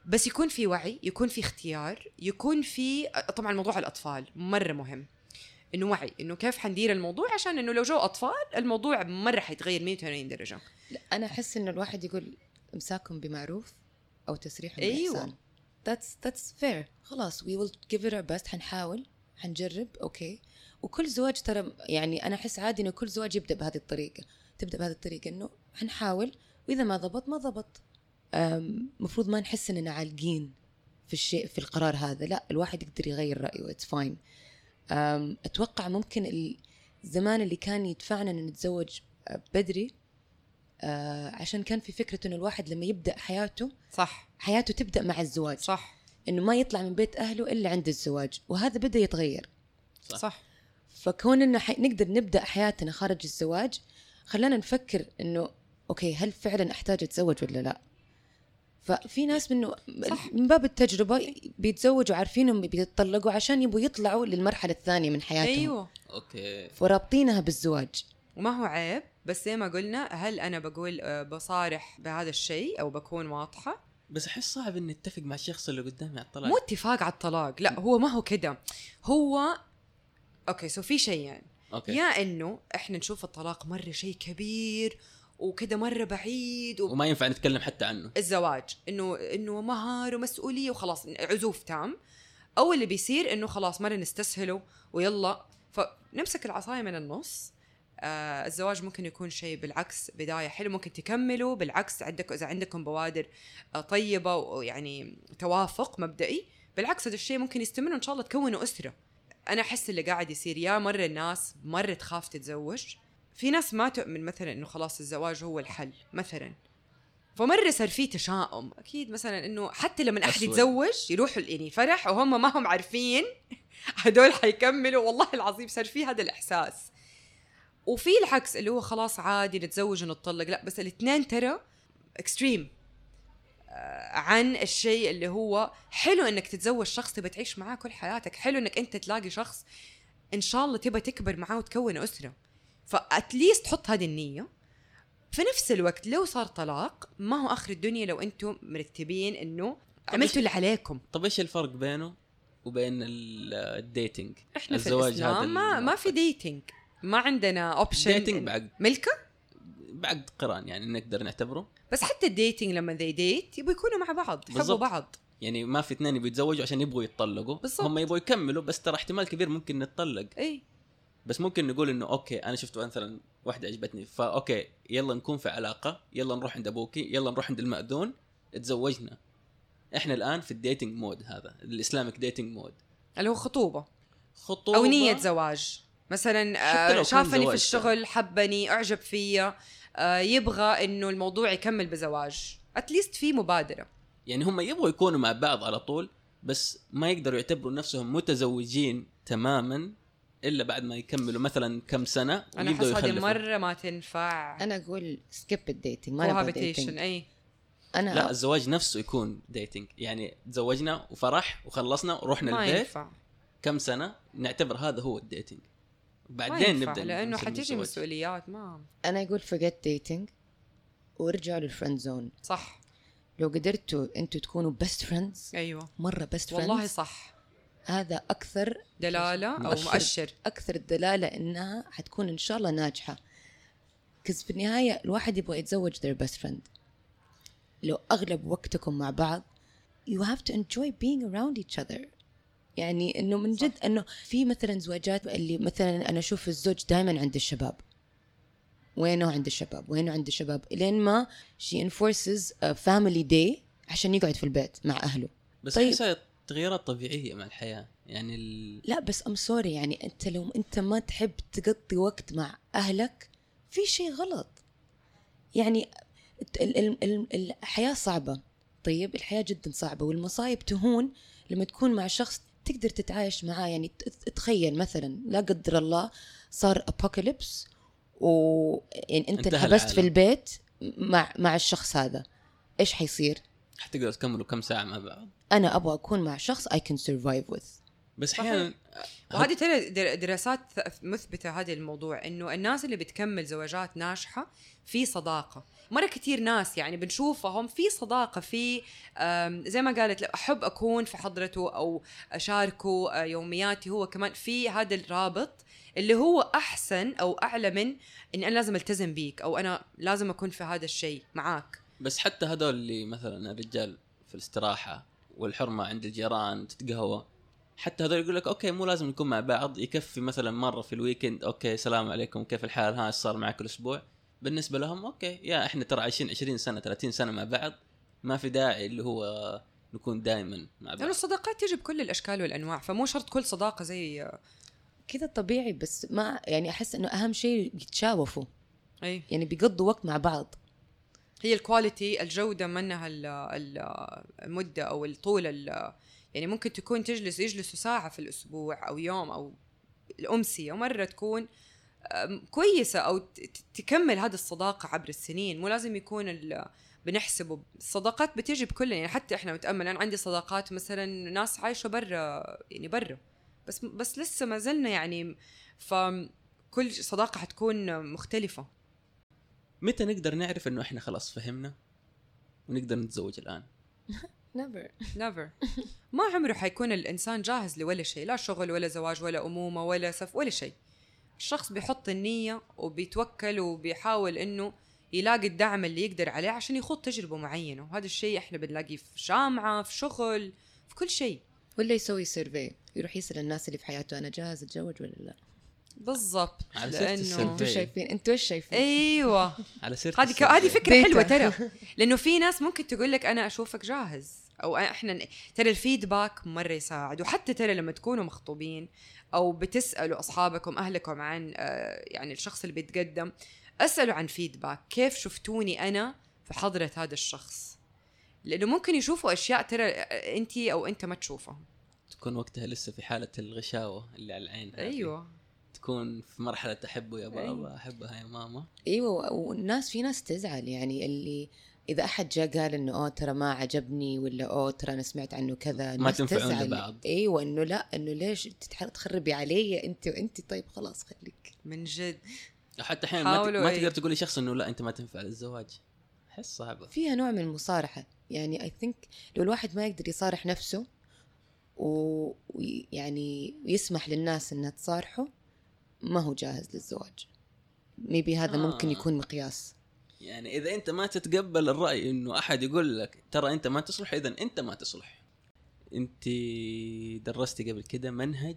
بس يكون في وعي يكون في اختيار يكون في طبعا موضوع الأطفال مرة مهم. إنه وعي إنه كيف حندير الموضوع؟ عشان إنه لو جو أطفال الموضوع مرة حيتغير 180 درجة. لا أنا أحس إنه الواحد يقول إمساكم بمعروف أو تسريح أيوة. باحسان that's that's fair. خلاص we will give it our best. حنحاول حنجرب. أوكي وكل زواج ترى يعني أنا أحس عادي إنه كل زواج يبدأ بهذه الطريقة. تبدأ بهذه الطريقة إنه حنحاول. وإذا ما ضبط ما ضبط. المفروض ما نحس إننا عالقين في الشيء في القرار هذا. لا الواحد يقدر يغير رأيه. it's fine أتوقع ممكن الزمان اللي كان يدفعنا ان نتزوج بدري آه، عشان كان في فكرة إنه الواحد لما يبدأ حياته صح. حياته تبدأ مع الزواج. صح. إنه ما يطلع من بيت أهله إلا عند الزواج وهذا بدأ يتغير. صح. صح. فكون إنه حي... نقدر نبدأ حياتنا خارج الزواج خلانا نفكر إنه okay هل فعلا أحتاج أتزوج ولا لا؟ ففي ناس منه صح. من باب التجربة بيتزوجوا عارفين انهم بيتطلقوا عشان يبغوا يطلعوا للمرحلة الثانية من حياتهم. أيوه. okay. ورابطينها بالزواج. وما هو عيب؟ بس زي ما قلنا هل أنا بقول آه، بصارح بهذا الشيء أو بكون واضحة؟ بس أحس صعب إني أتفق مع الشخص اللي قدامي على الطلاق. مو اتفاق على الطلاق لا هو ما هو كده. هو okay so في شيئين. okay. Yeah إنه إحنا نشوف الطلاق مرة شيء كبير وكده مرة بعيد و... وما ينفع نتكلم حتى عنه. الزواج. إنه إنه مهر ومسؤولية وخلاص عزوف تام. أو اللي بيصير إنه خلاص مرة نستسهله ويلا. فنمسك العصاية من النص آه الزواج ممكن يكون شيء بالعكس بداية حلو ممكن تكملوا بالعكس عندك إذا عندكم بوادر آه طيبة ويعني توافق مبدئي بالعكس هذا الشيء ممكن يستمر وإن شاء الله تكونوا أسرة. أنا أحس اللي قاعد يصير يا مرة الناس مرة تخاف تتزوج في ناس ما تؤمن مثلا إنه خلاص الزواج هو الحل مثلا. فمرة صار في تشاؤم أكيد مثلا إنه حتى لما أحد. يتزوج يروحوا يعني فرح وهم ما هم عارفين هدول حيكملوا والله العظيم صار في هذا الإحساس. وفي العكس اللي هو خلاص عادي نتزوج ونتطلق. لا بس الاثنين ترى extreme عن الشيء اللي هو حلو إنك تتزوج شخص تبى تعيش معاه كل حياتك. حلو إنك أنت تلاقي شخص إن شاء الله تبى تكبر معاه وتكون أسرة. ف at least حط هذه النية. في نفس الوقت لو صار طلاق ما هو آخر الدنيا لو أنتم مرتبين إنه عملتوا اللي عليكم. طب إيش الفرق بينه وبين ال- ال dating؟ إحنا في الزواج الإسلام هذا ما, ما في dating ما عندنا option dating بعقد ملكة؟ بعقد قران يعني نقدر نعتبره. بس حتى ال dating لما they date يبغوا يكونوا مع بعض يحبوا. بعض. يعني ما في اثنين يبغوا يتزوجوا عشان يبغوا يتطلقوا. بالضبط. هم يبغوا يكملوا بس ترى احتمال كبير ممكن نتطلق. اي بس ممكن نقول إنه okay أنا شفت مثلا واحدة عجبتني ف okay يلا نكون في علاقة يلا نروح عند أبوكي يلا نروح عند المأذون تزوجنا. إحنا الآن في ال dating mode هذا ال Islamic dating mode اللي هو خطوبة. خطوبة. أو نية زواج. مثلا آه شافني في الشغل حبني أعجب فيا آه يبغى إنه الموضوع يكمل بزواج. at least في مبادرة. يعني هم يبغوا يكونوا مع بعض على طول بس ما يقدروا يعتبروا نفسهم متزوجين تماما إلا بعد ما يكملوا مثلا كم سنة أنا احس هذه. مرة ما تنفع. أنا أقول skip ال dating ما dating أي. أنا لا الزواج نفسه يكون dating يعني تزوجنا وفرح وخلصنا ورحنا ما البيت ينفع. كم سنة نعتبر هذا هو ال dating بعدين نبدأ لأنه حتيجي الزواج. مسؤوليات ما. أنا أقول forget dating وارجعوا لل friend zone صح. لو قدرتوا أنتوا تكونوا best friends أيوه. مرة best والله friends صح. هذا أكثر دلالة أو مؤشر. مؤشر. أكثر دلاله إنها حتكون إن شاء الله ناجحة. 'cause في النهاية الواحد يبغى يتزوج their best friend. لو أغلب وقتكم مع بعض you have to enjoy being around each other. يعني إنه من جد إنه في مثلا زواجات اللي مثلا أنا أشوف الزوج دائما عند الشباب. وينه عند الشباب؟ وينه عند الشباب؟ لين ما she enforces a family day عشان يقعد في البيت مع أهله. بس طيب. احسها تغييرات طبيعية مع الحياة. يعني ال... لا بس I'm sorry يعني أنت لو أنت ما تحب تقضي وقت مع أهلك في شيء غلط. يعني ال- ال- ال- الحياة صعبة. طيب الحياة جدا صعبة والمصايب تهون لما تكون مع شخص تقدر تتعايش معاه يعني تخيل مثلا لا قدر الله صار ابوكاليبس و يعني أنت انحبست في. البيت مع مع الشخص هذا إيش حيصير؟ حتقدروا تكملوا كم ساعة مع بعض أنا أبغى أكون مع شخص I can survive with بس. أحيانا وهذه ترى در- دراسات مثبتة هذا الموضوع إنه الناس اللي بتكمل زواجات ناجحة في صداقة مرة كتير ناس يعني بنشوفهم في صداقة في زي ما قالت أحب أكون في حضرته أو أشاركه آه، يومياتي هو كمان في هذا الرابط اللي هو أحسن أو أعلى من اني أنا لازم ألتزم بيك أو أنا لازم أكون في هذا الشيء معاك بس حتى هذول اللي مثلا الرجال في الاستراحة والحرمة عند الجيران تتقهوى حتى هذول يقول لك okay مو لازم نكون مع بعض. يكفي مثلا مرة في ال weekend okay السلام عليكم كيف الحال؟ ها إيش صار معك الأسبوع؟ بالنسبة لهم okay yeah إحنا ترى عايشين 20 سنة 30 سنة مع بعض ما في داعي اللي هو نكون دائما مع لأنه بعض الصداقات تجي بكل الأشكال والأنواع فمو شرط كل صداقة زي كذا طبيعي بس ما يعني أحس إنه أهم شيء يتشاوفوا. أي. يعني بيقضوا وقت مع بعض. هي الكواليتي الجودة منها ال- ال- المدة أو الطول ال- يعني ممكن تكون تجلس يجلسوا ساعة في الأسبوع أو يوم أو الامسيه ومرة تكون كويسة أو تكمل هذه الصداقة عبر السنين. مو لازم يكون بنحسبه الصداقات بتيجي بكل يعني حتى إحنا متأمل أنا عندي صداقات مثلا ناس عايشة برا يعني برا بس بس لسه ما زلنا يعني فكل صداقة حتكون مختلفة. متى نقدر نعرف إنه إحنا خلاص فهمنا ونقدر نتزوج الآن؟ never never ما عمره حيكون الإنسان جاهز لولا شيء لا شغل ولا زواج ولا أمومة ولا stuff ولا شيء. الشخص بيحط النية وبيتوكل وبيحاول إنه يلاقي الدعم اللي يقدر عليه عشان يخوض تجربة معينة. وهذا الشيء إحنا بنلاقيه في جامعه في شغل في كل شيء. ولا يسوي survey يروح يسأل الناس اللي في حياته أنا جاهز اتزوج ولا لا. بالضبط. على سيرة لأنه. أنتوا شايفين أنتوا إيش شايفين؟ أيوه. على سيرة هذه. هذه فكرة. حلوة ترى. لأنه في ناس ممكن تقول لك أنا أشوفك جاهز. أو إحنا ترى الفيدباك مرة يساعد وحتى ترى لما تكونوا مخطوبين أو بتسألوا أصحابكم أهلكم عن آه، يعني الشخص اللي بيتقدم أسألوا عن فيدباك كيف شفتوني أنا في حضرة هذا الشخص لأنه ممكن يشوفوا أشياء ترى انت أو أنت ما تشوفها تكون وقتها لسه في حالة الغشاوة اللي على العين. أيوه تكون في مرحلة أحبه يا بابا أيوة. احبها يا ماما أيوه والناس في ناس تزعل يعني اللي إذا أحد جاء قال إنه أوه ترى ما عجبني ولا أوه ترى أنا سمعت عنه كذا الناس تنفعون. لبعض. إيوه إنه لا إنه ليش تخربي علي أنت وأنت طيب خلاص خليك من جد حتى أحيانا ما, ما إيه. تقدر تقول لشخص إنه لا أنت ما تنفع للزواج أحس صعبه فيها نوع من المصارحة يعني اي ثينك لو الواحد ما يقدر يصارح نفسه و- ويعني يسمح للناس إنها تصارحه ما هو جاهز للزواج ميبي هذا آه. ممكن يكون مقياس يعني إذا أنت ما تتقبل الرأي إنه أحد يقول لك ترى أنت ما تصلح إذا أنت ما تصلح. أنت درستي قبل كده منهج؟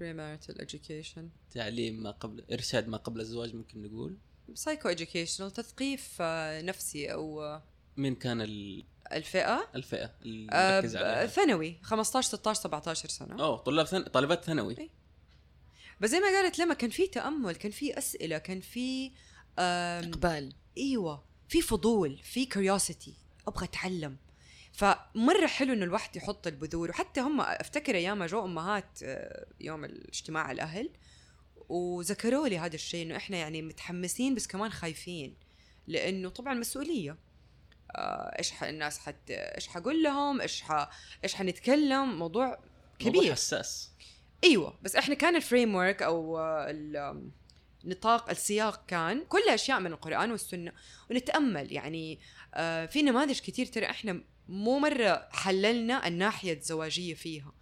Premarital education. تعليم ما قبل إرشاد ما قبل الزواج ممكن نقول؟ Psycho educational تثقيف آه، نفسي أو آه، مين كان ال- الفئة؟ الفئة اللي آه، ثانوي 15 16 17 سنة. أوه طلاب ثن... طالبات ثانوي. إيه. بس زي ما قالت لما كان في تأمل كان في أسئلة كان في آم، إقبال. إيوه في فضول في curiosity أبغى أتعلم. فمرة حلو إنه الواحد يحط البذور وحتى هم أفتكر أيام جو أمهات آه، يوم الاجتماع الأهل وذكروا لي هذا الشيء إنه إحنا يعني متحمسين بس كمان خايفين لإنه طبعا مسؤولية. آه، إيش ح- الناس حت إيش حقول لهم؟ إيش ح... إيش حنتكلم؟ موضوع موضوع كبير. حساس. إيوه بس إحنا كان الفريم ورك أو آه، ال- نطاق السياق كان كلها أشياء من القرآن والسنة. ونتأمل يعني آه، في نماذج كتير ترى إحنا مو مرة حللنا الناحية الزواجية فيها.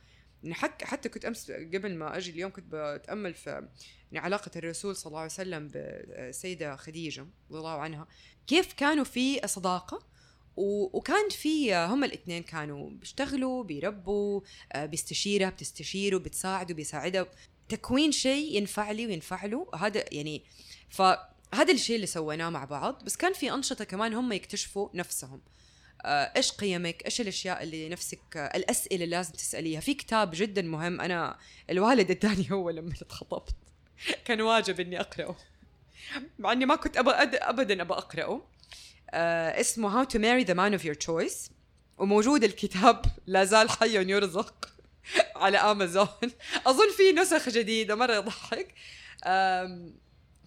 يعني حك حتى كنت أمس قبل ما أجي اليوم كنت بتأمل في يعني علاقة الرسول صلى الله عليه وسلم بالسيدة خديجة رضي الله عنها. كيف كانوا في صداقة؟ وكان في هم الاثنين كانوا بيشتغلوا بيربوا آه، بيستشيرها بتستشيره بتساعده بيساعدها. تكوين شيء ينفع لي وينفع له. هذا يعني فهذا الشيء اللي سويناه مع بعض. بس كان في أنشطة كمان هم يكتشفوا نفسهم. آه، إيش قيمك؟ إيش الأشياء اللي نفسك آه، الأسئلة اللي لازم تسأليها؟ في كتاب جدا مهم. أنا الوالد اداني هو لما اتخطبت. كان واجب إني أقرأه. مع إني ما كنت أد- ابدا ابى أقرأه. آه اسمه How to Marry the Man of Your Choice. وموجود الكتاب. لا زال حي يرزق. على أمازون. أظن في نسخ جديدة مرة يضحك.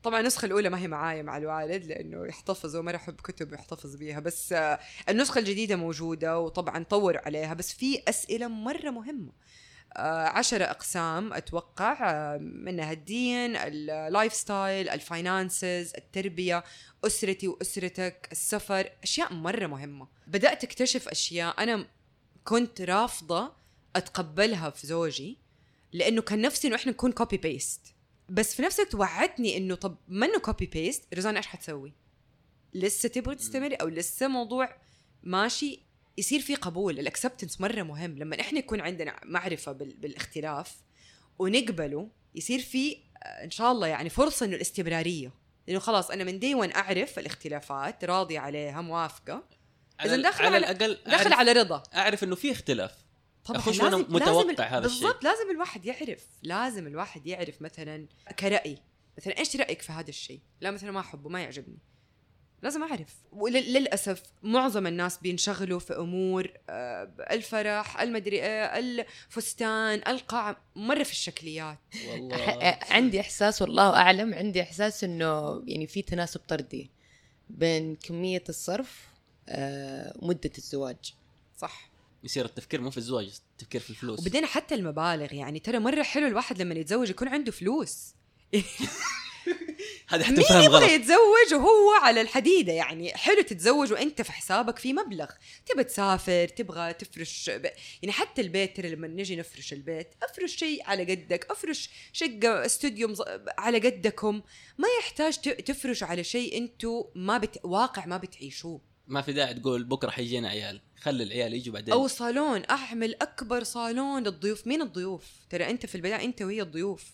طبعا النسخة الأولى ما هي معايا مع الوالد لأنه يحتفظ وما أحب كتب يحتفظ بيها. بس آه، النسخة الجديدة موجودة وطبعا طوروا عليها بس في أسئلة مرة مهمة. آه، عشرة أقسام أتوقع آه، منها الدين ال lifestyle ال finances التربية أسرتي وأسرتك السفر أشياء مرة مهمة. بدأت أكتشف أشياء. أنا كنت رافضة أتقبلها في زوجي لأنه كان نفسي إنه إحنا نكون copy paste بس في نفس الوقت وعدتني إنه طب ما إنه copy paste رزان إيش حتسوي؟ لسه تبغي تستمري أو لسه موضوع ماشي؟ يصير في قبول الاكسبتنس مرة مهم. لما إحنا يكون عندنا معرفة بال- بالاختلاف ونقبله يصير في إن شاء الله يعني فرصة إنه الاستمرارية. لأنه خلاص أنا من دي وان أعرف الاختلافات راضيه عليها موافقة. على, إذن دخل على على- الأقل دخل أعرف, على رضا. أعرف إنه في اختلاف. طبعا أخش وأنا متوقع هذا الشيء. بالضبط لازم الواحد يعرف لازم الواحد يعرف مثلا كرأي. مثلا إيش رأيك في هذا الشيء؟ لا مثلا ما أحبه ما يعجبني. لازم أعرف. وللأسف معظم الناس بينشغلوا في أمور آه، الفرح المدري إيه الفستان القاعة مرة في الشكليات. والله. عندي إحساس والله أعلم عندي إحساس إنه يعني في تناسب طردي بين كمية الصرف آه، مدة الزواج. صح. يصير التفكير مو في الزواج التفكير في الفلوس. وبعدين حتى المبالغ يعني ترى مرة حلو الواحد لما يتزوج يكون عنده فلوس. هذا حتفهم يبغى غلط. يتزوج وهو على الحديدة؟ يعني حلو تتزوج وانت في حسابك في مبلغ. تبغى تسافر تبغى تفرش ب... يعني حتى البيت ترى لما نجي نفرش البيت افرش شيء على قدك افرش شقة استوديو مز... على قدكم. ما يحتاج ت... تفرش على شيء أنتم ما بت... واقع ما بتعيشوه. ما في داعي تقول بكرة حيجينا عيال. خلي العيال يجوا بعدين. أو صالون اعمل أكبر صالون للضيوف. مين الضيوف؟ ترى أنت في البدايه أنت وهي الضيوف.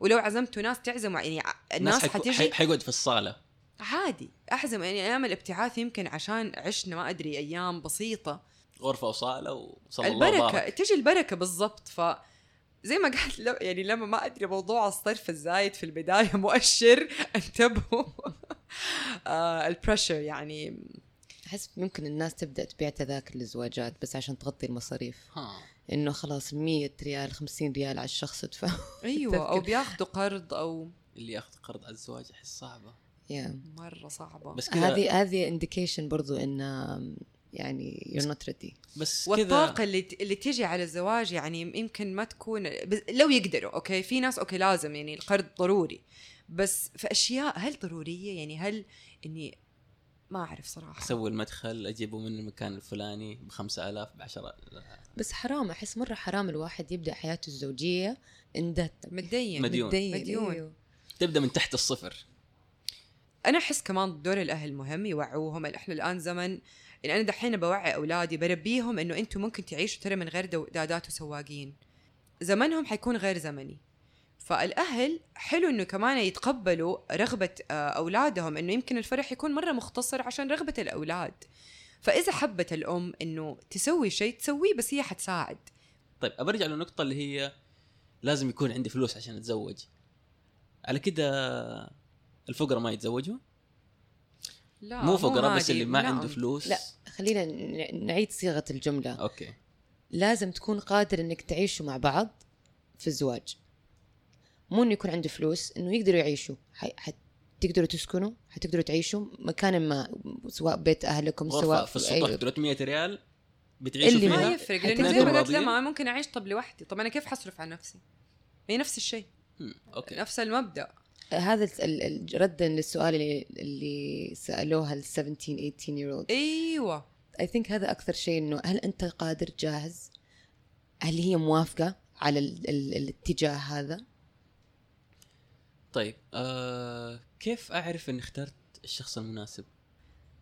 ولو عزمتوا ناس تعزموا يعني الناس حيكو- حتيجي حي- حيقعد في الصالة. عادي أحزم. يعني أيام الابتعاث يمكن عشان عشنا ما أدري أيام بسيطة. غرفة وصالة وصلى الله البركة تجي البركة بالضبط. ف زي ما قلت لو يعني لما ما أدري موضوع الصرف الزايد في البداية مؤشر. انتبهوا. آه البريشر يعني احس ممكن الناس تبدأ تبيع تذاكر للزواجات بس عشان تغطي المصاريف. ها. إنه خلاص 100 ريال 50 ريال على الشخص ادفع أيوه أو. بياخذوا قرض أو اللي ياخذ قرض على الزواج أحس صعبة. yeah مرة صعبة. بس كذا هذه هذه indication برضو إن يعني you're not ready. بس كذا والطاقة اللي اللي تيجي على الزواج يعني يمكن ما تكون بس لو يقدروا okay? في ناس okay لازم يعني القرض ضروري. بس في أشياء هل ضرورية؟ يعني هل إني ما أعرف صراحة. أسوي المدخل أجيبه من المكان الفلاني ب 5000 ب 10 بس حرام أحس مرة حرام الواحد يبدأ حياته الزوجية اندت متدين مديون. مديون. أيوه. تبدأ من تحت الصفر. أنا أحس كمان دور الأهل مهم يوعوهم. إحنا الآن زمن يعني أنا دحين بوعي أولادي بربيهم إنه أنتم ممكن تعيشوا ترى من غير دو- دادات وسواقين. زمنهم حيكون غير زمني. فالأهل حلو إنه كمان يتقبلوا رغبة آه، أولادهم إنه يمكن الفرح يكون مرة مختصر عشان رغبة الأولاد. فإذا حبت الأم إنه تسوي شيء تسويه بس هي حتساعد. طيب ابرجع للنقطه اللي هي لازم يكون عندي فلوس عشان أتزوج. على كده الفقراء ما يتزوجوا لا مو فقراء بس. اللي ما لا. عنده فلوس؟ لا خلينا نعيد صيغة الجملة. okay. لازم تكون قادر إنك تعيشوا مع بعض في الزواج. مو إنه يكون عنده فلوس إنه يقدروا يعيشوا. حي... حت... تقدروا تسكنوا حتقدروا تعيشوا مكان ما سواء بيت أهلكم سواء في السطوح أي- 300 ريال بتعيشوا اللي فيها؟ ما يفرق لأنه زي ما قلت. لما ممكن أعيش طب لوحدي. طب أنا كيف حصرف على نفسي؟ هي نفس الشيء. okay. نفس المبدأ. هذا. ردا للسؤال اللي, اللي سالوها ال 17 18 year old. أيوه. اي ثينك هذا أكثر شيء إنه هل أنت قادر جاهز؟ هل هي موافقة على ال... ال... الاتجاه هذا؟ طيب آه كيف أعرف إني اخترت الشخص المناسب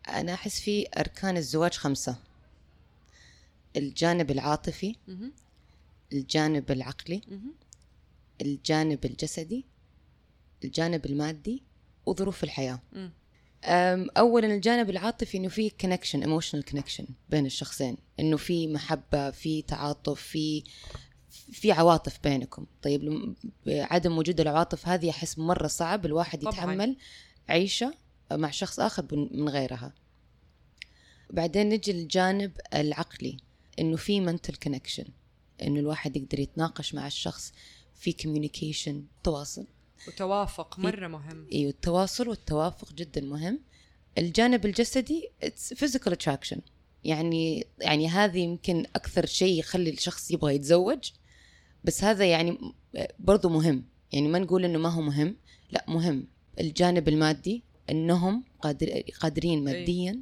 أنا أحس في أركان الزواج خمسة الجانب العاطفي. الجانب العقلي. الجانب الجسدي الجانب المادي وظروف مم. أم، أولا الجانب العاطفي إنه في connection emotional connection بين الشخصين إنه في محبة في تعاطف في في عواطف بينكم. طيب بعدم وجود العواطف هذه أحس مرة صعب الواحد طبعاً. يتحمل عيشة مع شخص آخر بن- من غيرها. بعدين نجي للجانب العقلي إنه في mental connection إنه الواحد يقدر يتناقش مع الشخص في communication تواصل. وتوافق مرة مهم. إيوه التواصل والتوافق جدا مهم. الجانب الجسدي it's physical attraction. يعني يعني هذه يمكن أكثر شيء يخلي الشخص يبغى يتزوج. بس هذا يعني برضو مهم. يعني ما نقول إنه ما هو مهم. لا مهم. الجانب المادي إنهم قادر قادرين ماديا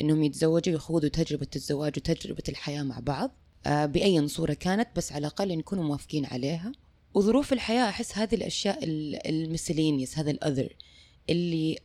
إنهم يتزوجوا يخوضوا تجربة الزواج وتجربة الحياة مع بعض آه، بأي صورة كانت بس على الأقل إن يكونوا موافقين عليها. وظروف الحياة أحس هذه الأشياء المسلينيس هذا الأذر. اللي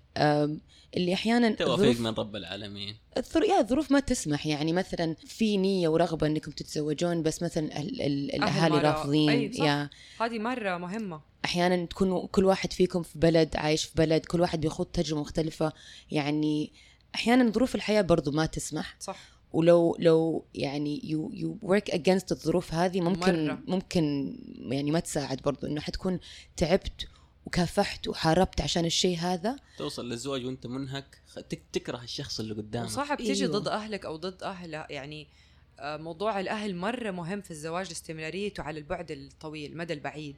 اللي أحيانا توفيق من رب العالمين. الظر... يا الظروف ما تسمح. يعني مثلا في نية ورغبة إنكم تتزوجون بس مثلا ال... ال... الأهالي. رافضين. أي صح. يا. هذه مرة مهمة. أحيانا تكونوا كل واحد فيكم في بلد عايش في بلد كل واحد بيخوض تجربة مختلفة. يعني أحيانا ظروف الحياة برضو ما تسمح. صح. ولو لو يعني you you work against الظروف هذه ممكن مرة. ممكن يعني ما تساعد برضو. إنه حتكون تعبت وكافحت وحاربت عشان الشيء هذا. توصل للزواج وانت منهك تكره الشخص اللي قدامك. وصعب تيجي أيوه. ضد أهلك أو ضد اهله يعني آه، موضوع الأهل مرة مهم في الزواج لاستمراريته على البعد الطويل المدى البعيد.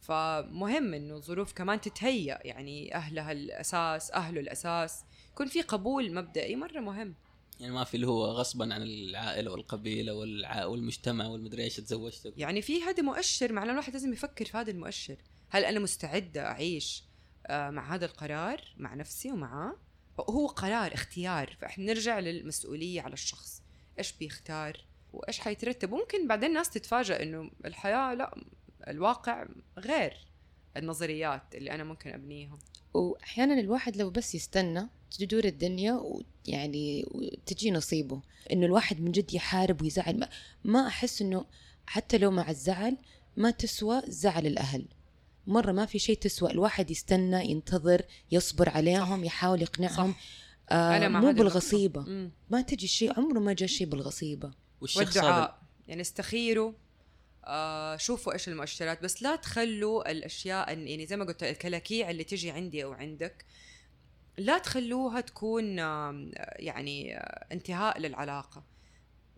فمهم إنه الظروف كمان تتهيأ يعني أهلها الأساس أهله الأساس. يكون في قبول مبدئي مرة مهم. يعني ما في اللي هو غصبا عن العائلة والقبيلة والع... والمجتمع والمدري إيش تزوجت. يعني في هذا مؤشر معناه الواحد لازم يفكر في هذا المؤشر. هل أنا مستعدة أعيش آه، مع هذا القرار مع نفسي ومعاه هو قرار اختيار. فإحنا نرجع للمسؤولية على الشخص. إيش بيختار وإيش حيترتب؟ ممكن بعدين الناس تتفاجأ إنه الحياة لا الواقع غير النظريات اللي أنا ممكن ابنيها وأحيانا الواحد لو بس يستنى تدور الدنيا ويعني تجي نصيبه. إنه الواحد من جد يحارب ويزعل. ما, ما أحس إنه حتى لو مع الزعل ما تسوى زعل الأهل. مرة ما في شيء تسوى الواحد يستنى ينتظر يصبر عليهم يحاول يقنعهم. آه أنا مع مو مم. ما تجي شيء عمره ما جاء شيء والشخص هذا والدعاء. يعني استخيروا آه شوفوا إيش المؤشرات. بس لا تخلوا الأشياء يعني زي ما قلت الكلاكيع اللي تجي عندي أو عندك لا تخلوها تكون آم، يعني آه، انتهاء للعلاقة.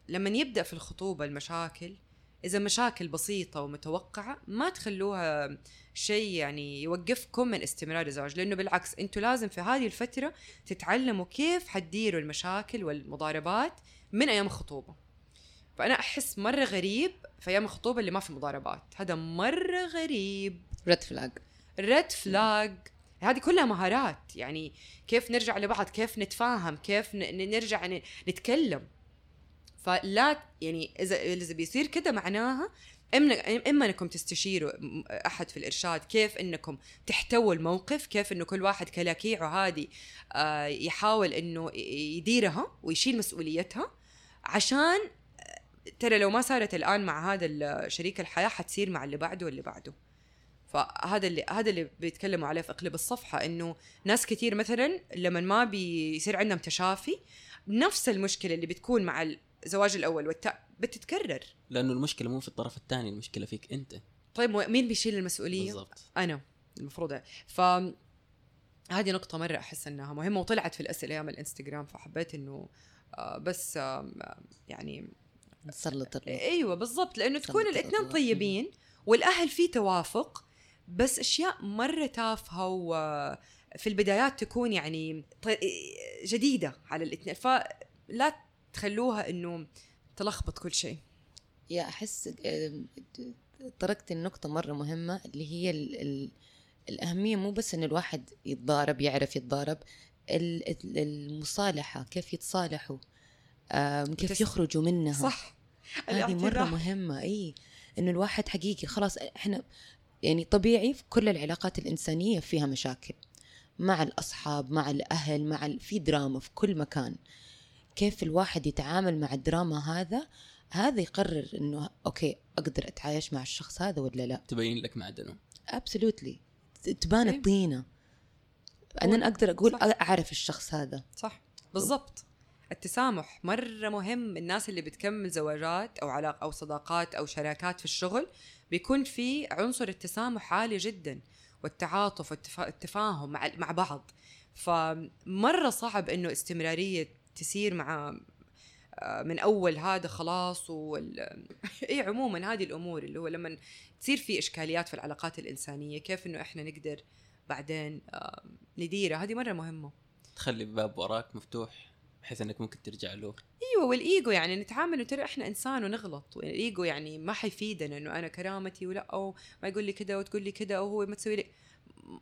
لما يبدأ في الخطوبة المشاكل إذا مشاكل بسيطة ومتوقعة ما تخلوها شيء يعني يوقفكم من استمرار الزواج لأنه بالعكس أنتم لازم في هذه الفترة تتعلموا كيف حتديروا المشاكل والمضاربات من أيام الخطوبة. فأنا أحس مرة غريب في أيام الخطوبة اللي ما في مضاربات. هذا مرة غريب. red flag red flag هذه كلها مهارات. يعني كيف نرجع لبعض كيف نتفاهم كيف نرجع نتكلم. فلا يعني إذا إذا بيصير كده معناها إما إما إنكم تستشيروا أحد في الإرشاد كيف إنكم تحتووا الموقف كيف إنه كل واحد كلاكيعه هذه آه، يحاول إنه يديرها ويشيل مسؤوليتها عشان ترى لو ما صارت الآن مع هذا ال- شريك الحياة حتصير مع اللي بعده واللي بعده. فهذا اللي هذا اللي بيتكلموا عليه في اقلب الصفحة إنه ناس كثير مثلا لما ما بيصير عندهم تشافي نفس المشكلة اللي بتكون مع الزواج الأول والتاء بتتكرر. لأنه المشكلة مو في الطرف الثاني المشكلة فيك أنت. طيب مين بيشيل المسؤولية؟ بالضبط. أنا المفروض. ف هذه نقطة مرة أحس إنها مهمة وطلعت في الأسئلة أيام الإنستغرام فحبيت إنه آه، بس آه، يعني نسلط الضوء إيوه بالضبط. لأنه تكون الاثنين. طيبين والأهل في توافق بس أشياء مرة تافهة وفي البدايات تكون يعني جديدة على الاثنين. فلا تخلوها إنه تلخبط كل شيء يا أحس آم، طرقت النقطة مرة مهمة اللي هي ال ال الأهمية مو بس إن الواحد يتضارب يعرف يتضارب ال- ال- المصالحة كيف يتصالحوا كيف يخرجوا منها صح هذه الاعتراف. مهمة إي إنه الواحد حقيقي خلاص إحنا يعني طبيعي في كل العلاقات الإنسانية فيها مشاكل مع الأصحاب مع الأهل مع. في دراما في كل مكان كيف الواحد يتعامل مع الدراما هذا هذا يقرر إنه okay أقدر أتعايش مع الشخص هذا ولا لا. تبين لك معدنه. absolutely تبان أيوة. الطينة. أنا أقدر أقول صح. أعرف الشخص هذا. صح. بالضبط. التسامح مرة مهم. الناس اللي بتكمل زواجات أو علاقة أو صداقات أو شراكات في الشغل بيكون في عنصر التسامح عالي جدا والتعاطف والتفاهم مع مع بعض. فمرة صعب إنه استمرارية تسير مع آه، من أول هذا خلاص وال... إيه عموما هذه الأمور اللي هو لما تصير في إشكاليات في العلاقات الإنسانية كيف إنه إحنا نقدر بعدين آه، نديرها هذه مرة مهمة. تخلي الباب وراك مفتوح بحيث إنك ممكن ترجع له. إيوه والإيجو يعني نتعامل انه ترى إحنا إنسان ونغلط والإيجو يعني ما حيفيدنا إنه أنا كرامتي ولا أو ما يقول لي كذا وتقول لي كذا أو هو ما تسوي لي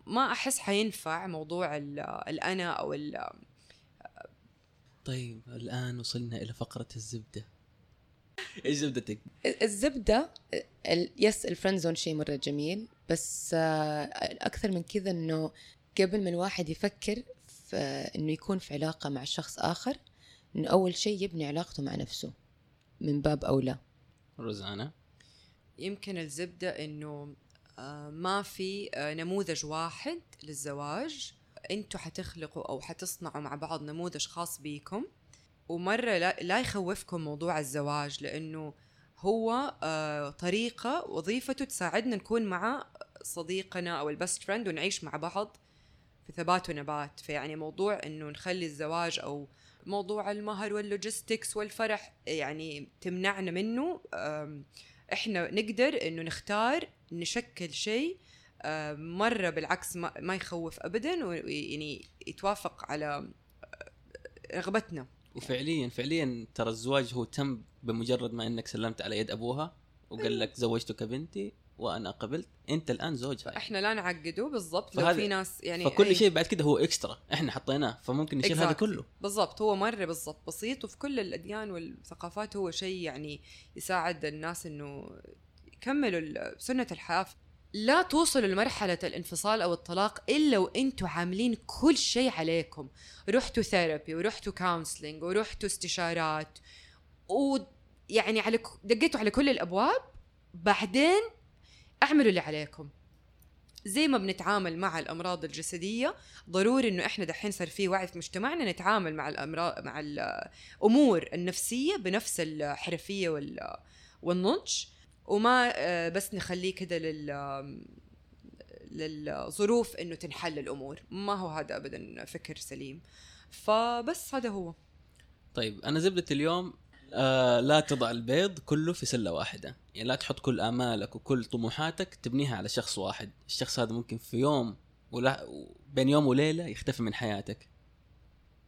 ما أحس حينفع موضوع ال- الأنا أو ال طيب الآن وصلنا إلى فقرة الزبدة. إيش زبدتك؟ الزبدة ال- يس الفرند زون شيء مرة جميل بس آه، أكثر من كذا إنه قبل ما الواحد يفكر في إنه يكون في علاقة مع شخص آخر إنه أول شيء يبني علاقته مع نفسه من باب أولى. روزانا. يمكن الزبدة إنه آه، ما في آه، نموذج واحد للزواج أنتوا حتخلقوا أو حتصنعوا مع بعض نموذج خاص بيكم. ومرة لا, لا يخوفكم موضوع الزواج لأنه هو آه، طريقة وظيفته تساعدنا نكون مع صديقنا أو ال best friend ونعيش مع بعض في ثبات ونبات. فيعني موضوع إنه نخلي الزواج أو موضوع المهر وال logistics والفرح يعني تمنعنا منه إحنا نقدر إنه نختار نشكل شيء مرة بالعكس ما, يخوف ابدا ويعني يتوافق على رغبتنا. وفعليا فعليا ترى الزواج هو تم بمجرد ما إنك سلمت على يد أبوها وقال لك زوجتك بنتي وأنا قبلت. أنت الآن زوجها إحنا لا نعقده بالضبط. لو في ناس يعني فكل أي- شيء بعد كده هو اكسترا إحنا حطيناه فممكن نشيل هذا Exactly. كله. بالضبط. هو مرة بالضبط. بسيط وفي كل الأديان والثقافات هو شيء يعني يساعد الناس إنه يكملوا سنة الحياة لا توصلوا لمرحلة الانفصال أو الطلاق إلا وأنتوا عاملين كل شيء عليكم. رحتوا therapy ورحتوا counseling ورحتوا استشارات ويعني على دقيتوا على كل الأبواب بعدين اعملوا اللي عليكم. زي ما بنتعامل مع الأمراض الجسدية ضروري إنه إحنا دحين صار في وعي في مجتمعنا نتعامل مع الامراض مع الأمور النفسية بنفس الحرفية وال والنضج. وما آه، بس نخليه كده لل للظروف إنه تنحل الأمور. ما هو هذا ابدا فكر سليم. فبس هذا هو. طيب أنا زبدة اليوم آه لا تضع البيض كله في سلة واحدة. يعني لا تحط كل آمالك وكل طموحاتك تبنيها على شخص واحد. الشخص هذا ممكن في يوم ولا بين يوم وليلة يختفي من حياتك.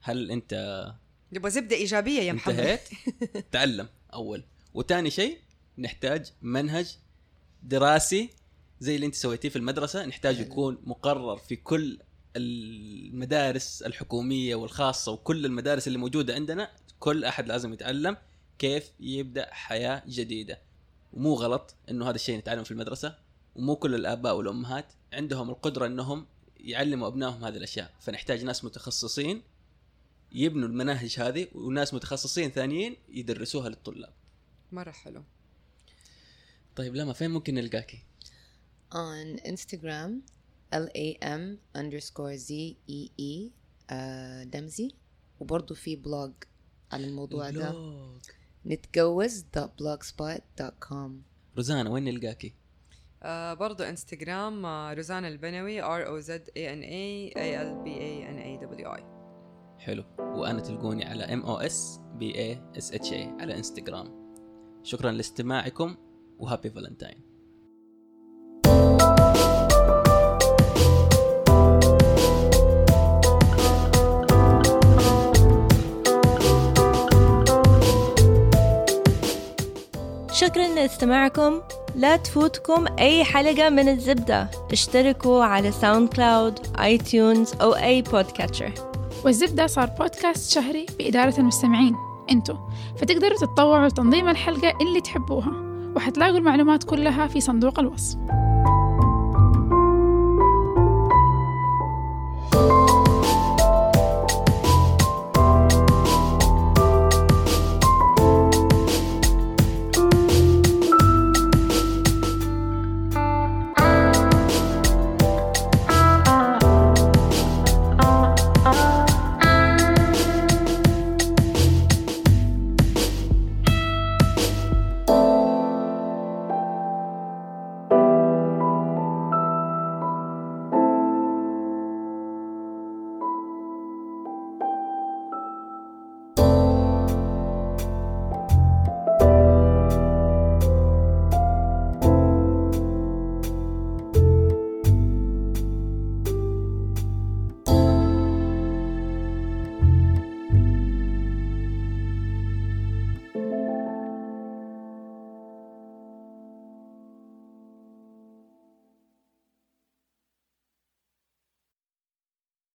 هل أنت نبغى زبدة إيجابية يا محمد. انتهيت؟ تعلم أول. وثاني شيء نحتاج منهج دراسي زي اللي انت سويتيه في المدرسة. نحتاج فعلاً. يكون مقرر في كل المدارس الحكومية والخاصة وكل المدارس اللي موجودة عندنا. كل أحد لازم يتعلم كيف يبدأ حياة جديدة. ومو غلط إنه هذا الشيء نتعلمه في المدرسة. ومو كل الآباء والأمهات عندهم القدرة إنهم يعلموا أبنائهم هذه الأشياء. فنحتاج ناس متخصصين يبنوا المناهج هذه وناس متخصصين ثانيين يدرسوها للطلاب. مرة حلو. طيب لما فين ممكن نلقاكي؟ On Instagram L A M underscore Z E E آه، دمزي. وبرضه في بلوج على الموضوع ده. نتجوز blogspot.com روزانا وين نلقاكي؟ آه برضو انستغرام آه روزانا البنوي R O Z A N A A L B A N A W I. حلو. وأنا تلقوني على M O S B A S H A على انستغرام شكرا لاستماعكم. و Happy Valentine. شكرا لاستماعكم. لا تفوتكم أي حلقة من الزبدة. اشتركوا على SoundCloud iTunes أو أي podcatcher والزبدة صار بودكاست شهري بإدارة المستمعين أنتو. فتقدروا تتطوعوا لتنظيم الحلقة اللي تحبوها. وحتلاقوا المعلومات كلها في صندوق الوصف.